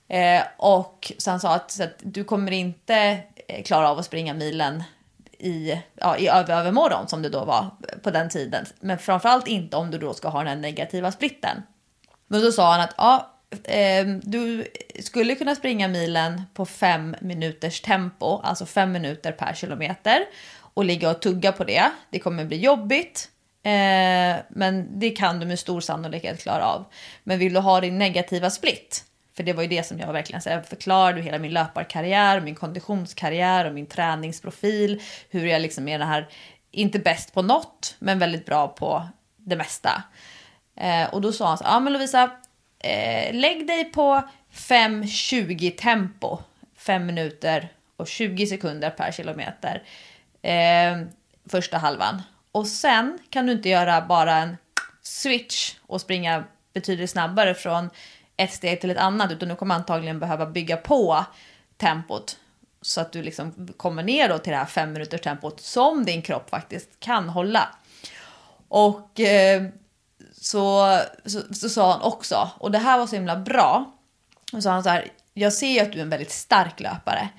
Eh, och så han sa att, så att du kommer inte eh, klara av att springa milen i, ja, i över, övermorgon som det då var på den tiden. Men framförallt inte om du då ska ha den här negativa splitten. Men då sa han att ja, eh, du skulle kunna springa milen på fem minuters tempo, alltså fem minuter per kilometer och ligga och tugga på det. Det kommer bli jobbigt. Eh, men det kan du med stor sannolikhet klara av. Men vill du ha din negativa split, för det var ju det som jag verkligen så jag förklarade hela min löparkarriär, min konditionskarriär och min träningsprofil. Hur jag liksom är den här, inte bäst på något, men väldigt bra på det mesta. Eh, och då sa han så ja ah, men Lovisa, eh, lägg dig på 5.20 tempo. 5 minuter och 20 sekunder per kilometer. Eh, första halvan. Och sen kan du inte göra bara en switch och springa betydligt snabbare från ett steg till ett annat utan du kommer antagligen behöva bygga på tempot så att du liksom kommer ner då till det här fem minuters tempot som din kropp faktiskt kan hålla. Och eh, så, så, så sa han också, och det här var så himla bra, och sa han så här, jag ser ju att du är en väldigt stark löpare.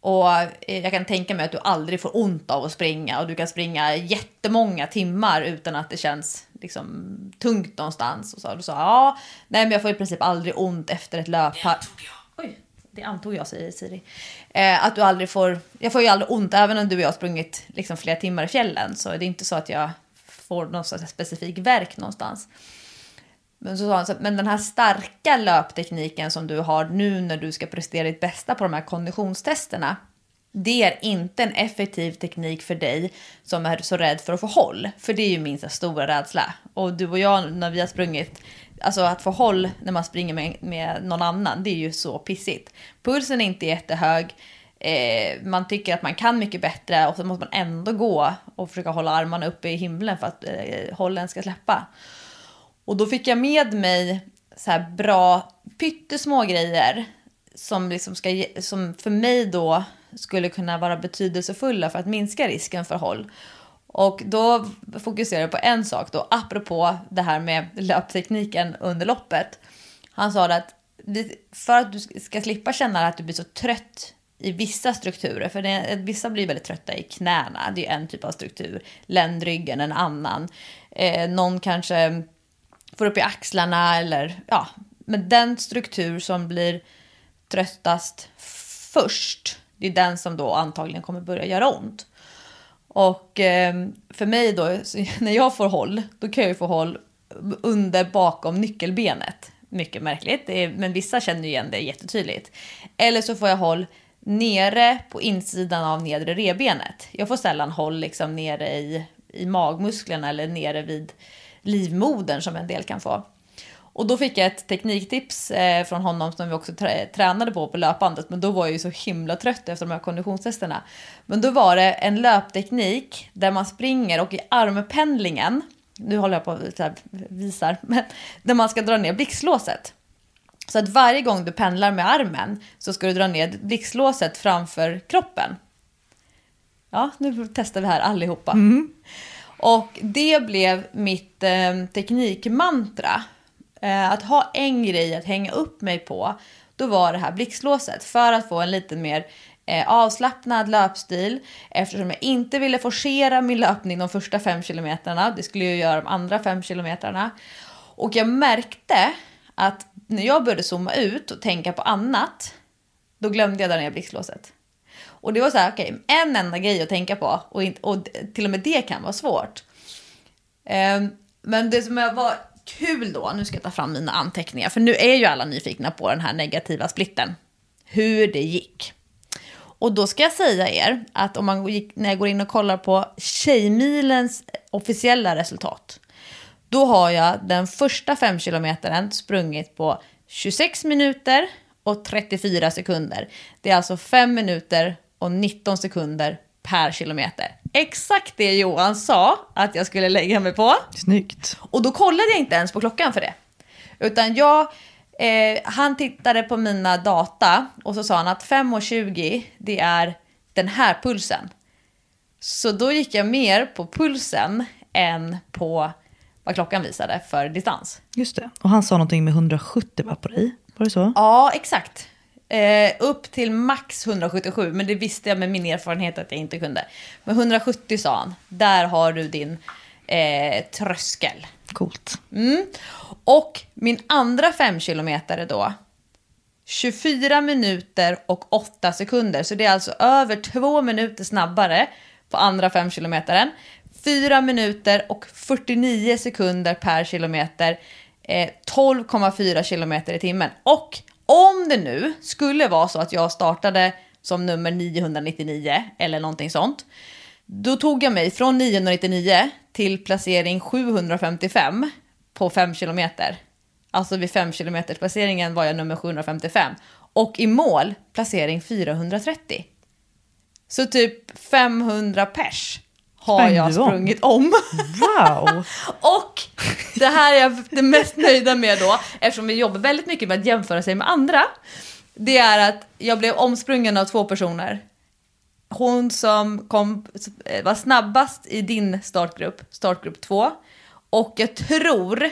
Och eh, jag kan tänka mig att du aldrig får ont av att springa och du kan springa jättemånga timmar utan att det känns liksom tungt någonstans. Och så du sa ja, nej men jag får i princip aldrig ont efter ett löppass. Oj, det antog jag säger Siri. Eh, att du aldrig får, jag får ju aldrig ont även om du och jag har sprungit liksom flera timmar i fjällen så det är inte så att jag får någon slags specifik verk någonstans. Men, så sa han så, men den här starka löptekniken som du har nu när du ska prestera ditt bästa på de här konditionstesterna. Det är inte en effektiv teknik för dig som är så rädd för att få håll. För det är ju min stora rädsla. Och du och jag när vi har sprungit, alltså att få håll när man springer med, med någon annan, det är ju så pissigt. Pulsen är inte jättehög eh, man tycker att man kan mycket bättre och så måste man ändå gå och försöka hålla armarna uppe i himlen för att eh, hållen ska släppa. Och då fick jag med mig så här bra pyttesmå grejer som, liksom ska, ge- som för mig då skulle kunna vara betydelsefulla för att minska risken för håll. Och då fokuserar jag på en sak då, apropå det här med löptekniken under loppet. Han sa att för att du ska slippa känna att du blir så trött i vissa strukturer, för det, vissa blir väldigt trötta i knäna, det är en typ av struktur, ländryggen en annan. Eh, någon kanske får upp i axlarna eller ja, men den struktur som blir tröttast först, det är den som då antagligen kommer börja göra ont. Och eh, för mig då, när jag får håll, då kan jag ju få håll under bakom nyckelbenet. Mycket märkligt, det är, men vissa känner ju igen det jättetydligt. Eller så får jag håll nere på insidan av nedre revbenet. Jag får sällan håll liksom nere i, i magmusklerna eller nere vid livmodern som en del kan få. Och då fick jag ett tekniktips eh, från honom som vi också tränade på på löpbandet. Men då var jag ju så himla trött efter de här konditionstesterna. Men då var det en löpteknik där man springer och i armpendlingen, nu håller jag på att visa, visar, men där man ska dra ner blixtlåset. Så att varje gång du pendlar med armen så ska du dra ner blixtlåset framför kroppen. Ja, nu testar vi här allihopa. Och det blev mitt eh, teknikmantra. Eh, att ha en grej att hänga upp mig på, då var det här blixtlåset. För att få en lite mer eh, avslappnad löpstil. Eftersom jag inte ville forcera min löpning de första fem kilometrarna. Det skulle jag göra de andra fem kilometrarna. Och jag märkte att när jag började zooma ut och tänka på annat, då glömde jag där ner blixtlåset. Och det var så här, okej, en enda grej att tänka på och, inte, och till och med det kan vara svårt. Um, men det som var kul då, nu ska jag ta fram mina anteckningar, för nu är ju alla nyfikna på den här negativa splitten. Hur det gick. Och då ska jag säga er att om man gick, när jag går in och kollar på Tjejmilens officiella resultat, då har jag den första fem kilometern sprungit på 26 minuter och 34 sekunder. Det är alltså 5 minuter och 19 sekunder per kilometer. Exakt det Johan sa att jag skulle lägga mig på. Snyggt. Och då kollade jag inte ens på klockan för det. Utan jag, eh, han tittade på mina data och så sa han att 5.20 det är den här pulsen. Så då gick jag mer på pulsen än på vad klockan visade för distans. Just det. Och han sa någonting med 170 va, på dig? Var det så? Ja, exakt. Eh, upp till max 177, men det visste jag med min erfarenhet att jag inte kunde. Men 170 sa han, där har du din eh, tröskel. Coolt. Mm. Och min andra fem kilometer då. 24 minuter och 8 sekunder. Så det är alltså över två minuter snabbare på andra fem kilometern. 4 minuter och 49 sekunder per kilometer. Eh, 12,4 kilometer i timmen. Och om det nu skulle vara så att jag startade som nummer 999 eller någonting sånt. Då tog jag mig från 999 till placering 755 på 5 kilometer. Alltså vid 5 kilometers placeringen var jag nummer 755. Och i mål placering 430. Så typ 500 pers har Sprang jag om? sprungit om. Wow! Och det här är jag det mest nöjda med då, eftersom vi jobbar väldigt mycket med att jämföra sig med andra. Det är att jag blev omsprungen av två personer. Hon som kom, var snabbast i din startgrupp, startgrupp 2. Och jag tror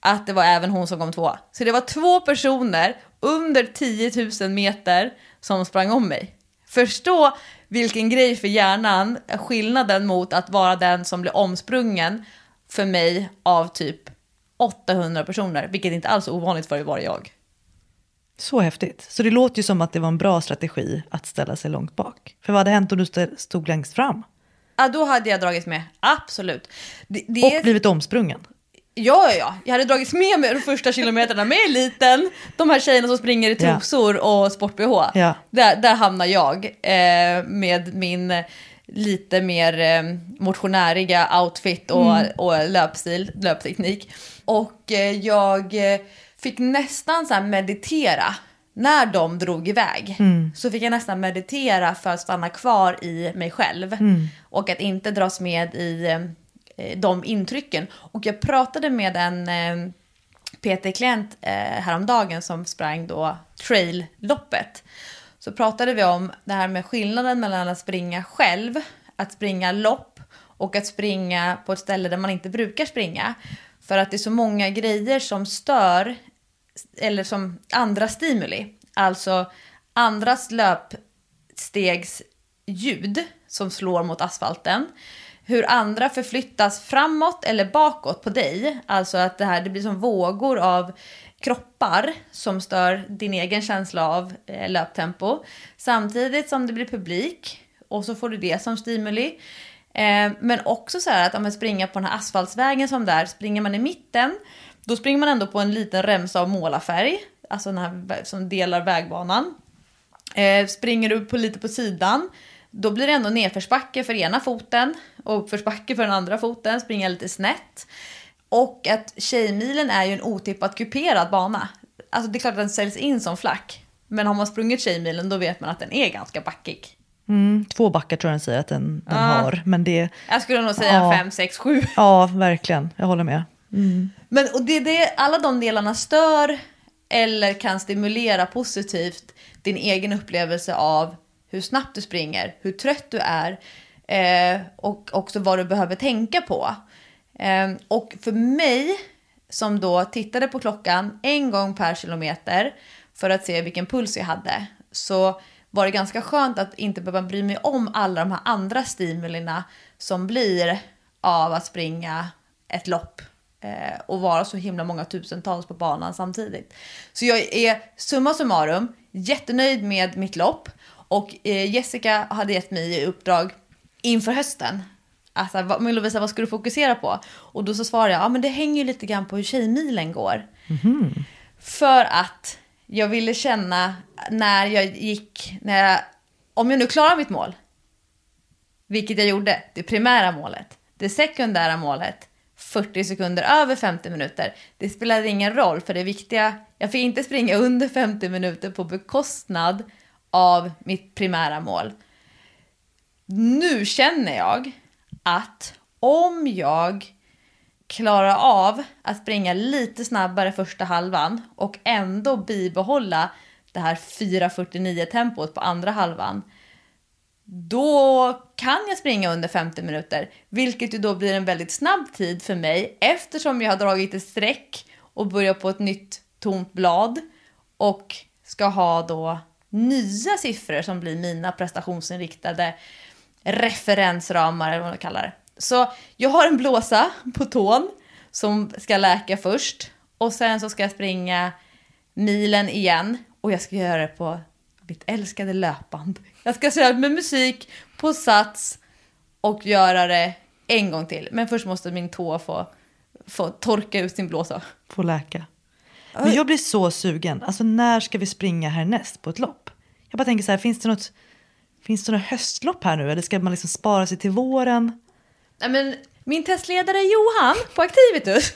att det var även hon som kom två. Så det var två personer under 10 000 meter som sprang om mig. Förstå vilken grej för hjärnan, skillnaden mot att vara den som blev omsprungen för mig av typ 800 personer, vilket inte alls är ovanligt för att vara jag. Så häftigt. Så det låter ju som att det var en bra strategi att ställa sig långt bak. För vad hade hänt om du stod längst fram? Ja, då hade jag dragits med, absolut. Det, det Och blivit omsprungen? Ja, ja, ja. Jag hade dragits med mig de första kilometerna med eliten. De här tjejerna som springer i trosor och sport-bh. Ja. Där, där hamnar jag eh, med min eh, lite mer eh, motionäriga outfit och, och löpstil, löpteknik. Och eh, jag eh, fick nästan så meditera när de drog iväg så fick jag nästan meditera för att stanna kvar i mig själv. Och att inte dras med i eh, Eh, de intrycken. Och jag pratade med en eh, PT-klient eh, häromdagen som sprang då trail-loppet. Så pratade vi om det här med skillnaden mellan att springa själv, att springa lopp och att springa på ett ställe där man inte brukar springa. För att det är så många grejer som stör, eller som andra stimuli. Alltså andras löpstegsljud som slår mot asfalten. Hur andra förflyttas framåt eller bakåt på dig. Alltså att det här det blir som vågor av kroppar som stör din egen känsla av eh, löptempo. Samtidigt som det blir publik och så får du det som stimuli. Eh, men också så här att om man springer på den här asfaltsvägen som där, springer man i mitten, då springer man ändå på en liten remsa av målarfärg, alltså den här som delar vägbanan. Eh, springer du på, lite på sidan, då blir det ändå nedförsbacke för ena foten och uppförsbacke för den andra foten, springa lite snett. Och att Tjejmilen är ju en otippat kuperad bana. Alltså det är klart att den säljs in som flack. Men har man sprungit Tjejmilen då vet man att den är ganska backig. Mm, två backar tror jag den säger att den, den har. Men det, Jag skulle nog säga Ja. 5, 6, 7. ja verkligen, jag håller med. Men och det, det, alla de delarna stör eller kan stimulera positivt din egen upplevelse av hur snabbt du springer, hur trött du är eh, och också vad du behöver tänka på. Eh, och för mig som då tittade på klockan en gång per kilometer för att se vilken puls jag hade så var det ganska skönt att inte behöva bry mig om alla de här andra stimulerna som blir av att springa ett lopp eh, och vara så himla många tusentals på banan samtidigt. Så jag är summa summarum jättenöjd med mitt lopp och eh, Jessica hade gett mig i uppdrag inför hösten. Alltså, vad- men Lovisa, vad ska du fokusera på? Och då så svarade jag, ja men det hänger ju lite grann på hur Tjejmilen går. För att jag ville känna när jag gick, när jag, om jag nu klarar mitt mål, vilket jag gjorde, det primära målet, det sekundära målet, 40 sekunder över 50 minuter. Det spelade ingen roll för det viktiga, jag fick inte springa under 50 minuter på bekostnad av mitt primära mål. Nu känner jag att om jag klarar av att springa lite snabbare första halvan och ändå bibehålla det här 4.49 tempot på andra halvan då kan jag springa under 50 minuter, vilket ju då blir en väldigt snabb tid för mig eftersom jag har dragit ett streck och börjat på ett nytt tomt blad och ska ha då nya siffror som blir mina prestationsinriktade referensramar eller vad man kallar det. Så jag har en blåsa på tån som ska läka först och sen så ska jag springa milen igen och jag ska göra det på mitt älskade löpband. Jag ska köra med musik på sats och göra det en gång till. Men först måste min tå få, få torka ut sin blåsa. Få läka. Men jag blir så sugen. Alltså när ska vi springa härnäst på ett lopp? Jag bara tänker så här, finns det något, finns det något höstlopp här nu? Eller ska man liksom spara sig till våren? Nej, men min testledare Johan på Activitus,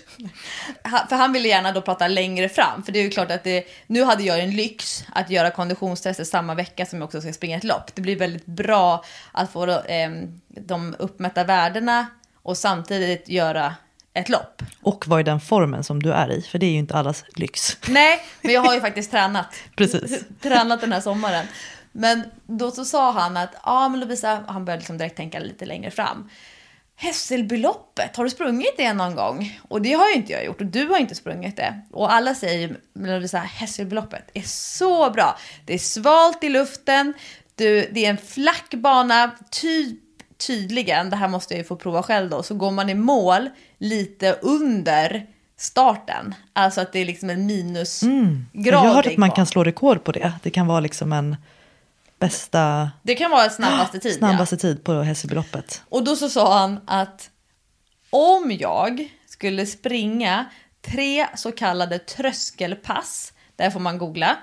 för han ville gärna då prata längre fram. För det är ju klart att det, nu hade jag en lyx att göra konditionstester samma vecka som jag också ska springa ett lopp. Det blir väldigt bra att få eh, de uppmätta värdena och samtidigt göra ett lopp. Och vad är den formen som du är i? För det är ju inte allas lyx. Nej, men jag har ju faktiskt tränat. Precis. tränat den här sommaren. Men då så sa han att, ja men Lovisa, han började liksom direkt tänka lite längre fram. Hässelbyloppet, har du sprungit det någon gång? Och det har ju inte jag gjort och du har inte sprungit det. Och alla säger Lovisa, Hässelbyloppet är så bra. Det är svalt i luften, du, det är en flack bana, typ tydligen, det här måste jag ju få prova själv då, så går man i mål lite under starten. Alltså att det är liksom en minusgrad. Mm. Jag har hört att man kvar. kan slå rekord på det. Det kan vara liksom en bästa, Det kan vara snabbaste tid. snabbaste tid på Hässelbyloppet. Ja. Och då så sa han att om jag skulle springa tre så kallade tröskelpass, där får man googla,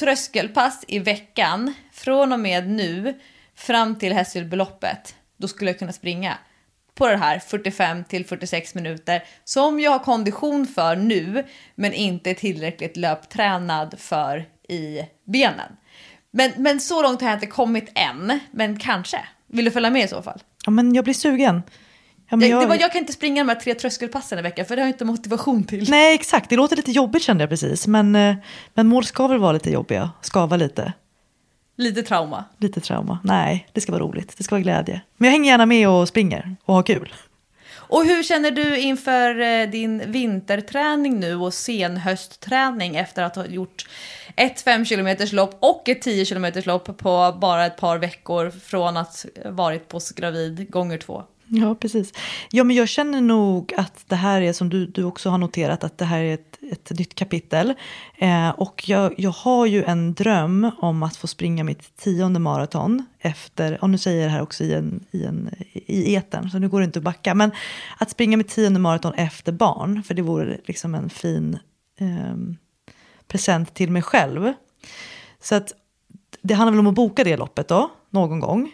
tröskelpass i veckan från och med nu fram till Hässelbyloppet, då skulle jag kunna springa på det här 45 till 46 minuter som jag har kondition för nu men inte tillräckligt löptränad för i benen. Men, men så långt har jag inte kommit än, men kanske. Vill du följa med i så fall? Ja, men jag blir sugen. Ja, men Jag, jag, var, jag kan inte springa de här tre tröskelpassen i veckan för det har jag inte motivation till. Nej, exakt. Det låter lite jobbigt kände jag precis. Men, eh, men mål ska väl vara lite jobbiga. Skava lite. Lite trauma. Lite trauma. Nej, det ska vara roligt. Det ska vara glädje. Men jag hänger gärna med och springer och har kul. Och hur känner du inför eh, din vinterträning nu och senhöstträning efter att ha gjort ett 5 km lopp och ett 10 km lopp på bara ett par veckor från att varit postgravid gånger två? Ja, precis. Ja, men jag känner nog att det här är som du, du också har noterat att det här är ett, ett nytt kapitel. Eh, och jag, jag har ju en dröm om att få springa mitt tionde maraton efter, och nu säger jag det här också i, en, i, en, i etern, så nu går det inte att backa. Men att springa mitt tionde maraton efter barn, för det vore liksom en fin eh, present till mig själv. Så att det handlar väl om att boka det loppet då, någon gång,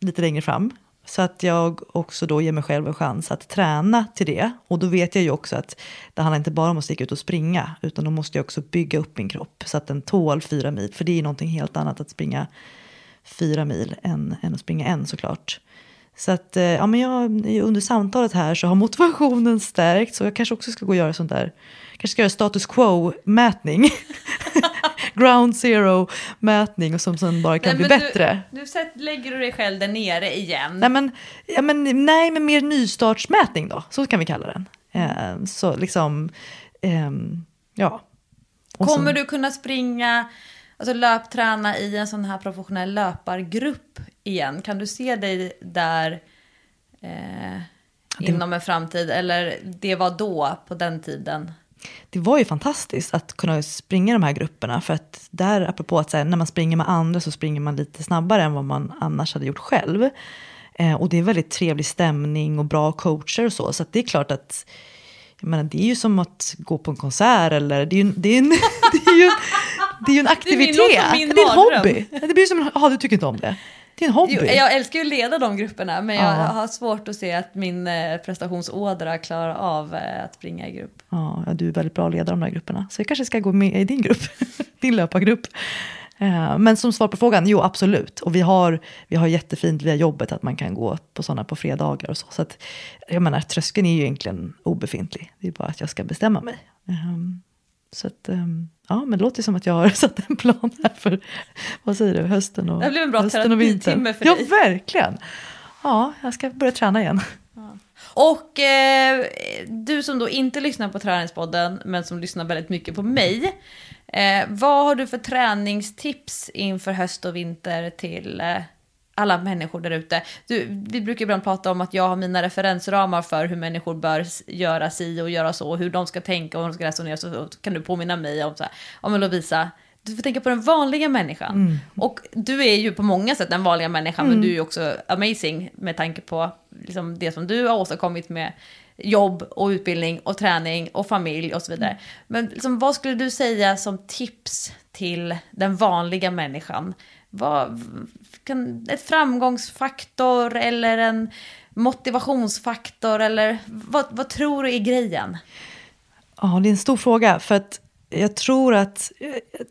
lite längre fram. Så att jag också då ger mig själv en chans att träna till det. Och då vet jag ju också att det handlar inte bara om att sticka ut och springa, utan då måste jag också bygga upp min kropp så att den tål fyra mil. För det är ju någonting helt annat att springa fyra mil än, än att springa en såklart. Så att, eh, ja men jag, under samtalet här så har motivationen stärkt, så jag kanske också ska gå och göra sånt där, kanske ska göra status quo-mätning. Ground zero-mätning och som sen bara kan bli men bättre. Du, nu sätt, lägger du dig själv där nere igen. Nej men, ja, men, nej, men mer nystartsmätning då, så kan vi kalla den. Eh, så liksom, ehm, ja. Och Kommer sen- du kunna springa, alltså löpträna i en sån här professionell löpargrupp igen? Kan du se dig där eh, inom en framtid? Eller det var då, på den tiden? Det var ju fantastiskt att kunna springa de här grupperna. För att där, apropå att här, när man springer med andra så springer man lite snabbare än vad man annars hade gjort själv. Eh, och det är väldigt trevlig stämning och bra coacher och så. Så det är klart att jag menar, det är ju som att gå på en konsert eller det är ju, det är en, det är ju, det är ju en aktivitet. låter som min det är en hobby. Det blir som aha, du tycker inte om det. Det är en hobby. Jo, jag älskar ju att leda de grupperna, men jag Ja. har svårt att se att min eh, prestationsådra klarar av eh, att springa i grupp. Ja, du är väldigt bra ledare av de här grupperna. Så jag kanske ska gå med i din grupp, din löpargrupp. Eh, Men som svar på frågan, jo absolut. Och vi har, vi har jättefint via jobbet att man kan gå på sådana på fredagar och så. Så att, jag menar, tröskeln är ju egentligen obefintlig. Det är bara att jag ska bestämma mig. Ehm, Så att, ehm, ja, men det låter som att jag har satt en plan här för, vad säger du, hösten och Det blir en bra vintern. terapitimme för Ja, dig. verkligen. Ja, jag ska börja träna igen. Och eh, du som då inte lyssnar på Träningspodden, men som lyssnar väldigt mycket på mig. Eh, vad har du för träningstips inför höst och vinter till eh, alla människor där ute? Vi brukar ibland prata om att jag har mina referensramar för hur människor bör göra si och göra så, hur de ska tänka och hur de ska resonera. Så, kan du påminna mig om så här, ja men Lovisa, du får tänka på den vanliga människan. Och du är ju på många sätt den vanliga människan, men du är ju också amazing med tanke på liksom, det som du har åstadkommit med jobb och utbildning och träning och familj och så vidare. Men liksom, vad skulle du säga som tips till den vanliga människan? Vad, kan, ett framgångsfaktor eller en motivationsfaktor eller vad, vad tror du är grejen? Ja, det är en stor fråga. För att jag tror att,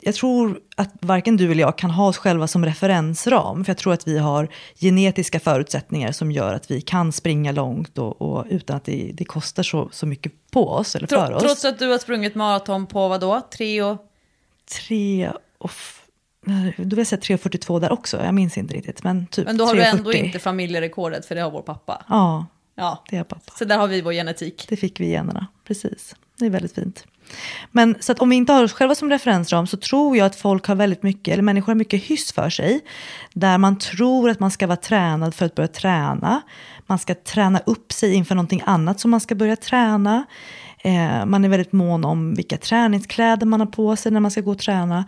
jag tror att varken du eller jag kan ha oss själva som referensram. För jag tror att vi har genetiska förutsättningar som gör att vi kan springa långt och, och utan att det, det kostar så, så mycket på oss eller för Tro, oss. trots att du har sprungit maraton på vad då? Tre och... Tre och... f- Då vill jag säga 3.42 där också, jag minns inte riktigt. Men typ Men då har du ändå 3.40. inte familjerekordet för det har vår pappa. Ja, Ja, det har pappa. så där har vi vår genetik. Det fick vi i generna, precis. Det är väldigt fint. Men så att om vi inte har oss själva som referensram så tror jag att folk har väldigt mycket, eller människor har mycket hyss för sig. Där man tror att man ska vara tränad för att börja träna. Man ska träna upp sig inför någonting annat som man ska börja träna. Eh, man är väldigt mån om vilka träningskläder man har på sig när man ska gå och träna.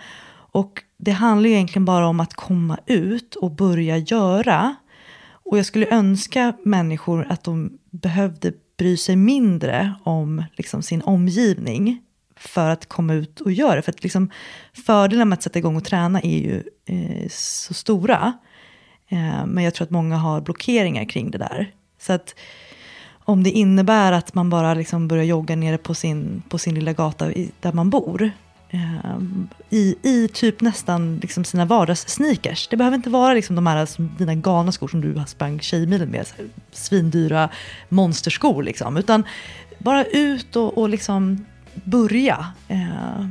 Och det handlar ju egentligen bara om att komma ut och börja göra. Och jag skulle önska människor att de behövde bry sig mindre om liksom, sin omgivning för att komma ut och göra det. För att liksom, fördelarna med att sätta igång och träna är ju eh, så stora. Eh, men jag tror att många har blockeringar kring det där. Så att om det innebär att man bara liksom börjar jogga nere på sin, på sin lilla gata i, där man bor. Ehm, i, i typ nästan liksom sina vardagssneakers. Det behöver inte vara liksom de här alltså, dina galna skor som du sprang Tjejmilen med, så här, svindyra monsterskor liksom, utan bara ut och, och liksom börja. Eh,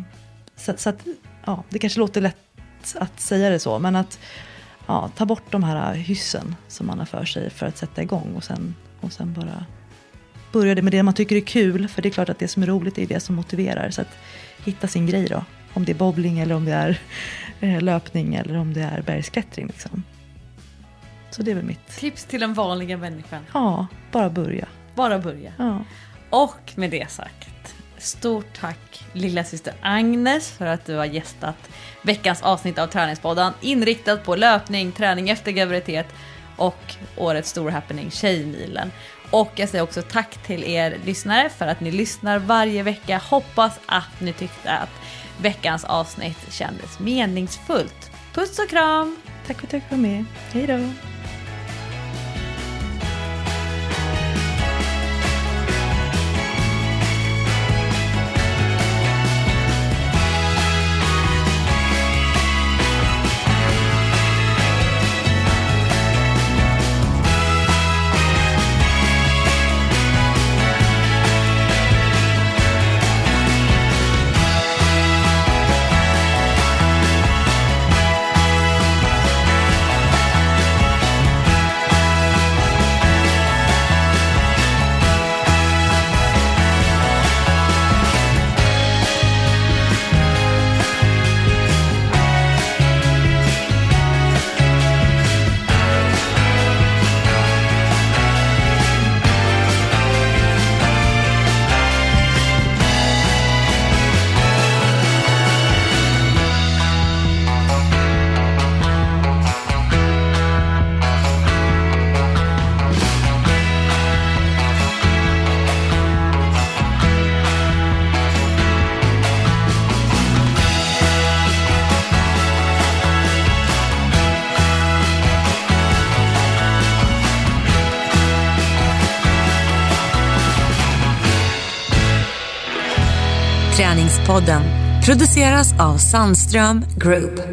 så, så, att, ja, det kanske låter lätt att säga det så, men att ja, ta bort de här hyssen som man har för sig för att sätta igång och sen, och sen bara börja med det man tycker är kul, för det är klart att det som är roligt är det som motiverar. Så att hitta sin grej då, om det är bowling eller om det är eh, löpning eller om det är bergsklättring. Liksom. Så det är väl mitt. Tips till den vanliga människan. Ja, bara börja. Bara börja. Ja. Och med det sagt, stort tack lilla syster Agnes för att du har gästat veckans avsnitt av Träningspodden inriktat på löpning, träning efter graviditet och årets stora happening Tjejmilen. Och jag säger också tack till er lyssnare för att ni lyssnar varje vecka. Hoppas att ni tyckte att veckans avsnitt kändes meningsfullt. Puss och kram! Tack för att jag fick vara med. Hej då! Podden produceras av Sandström Group.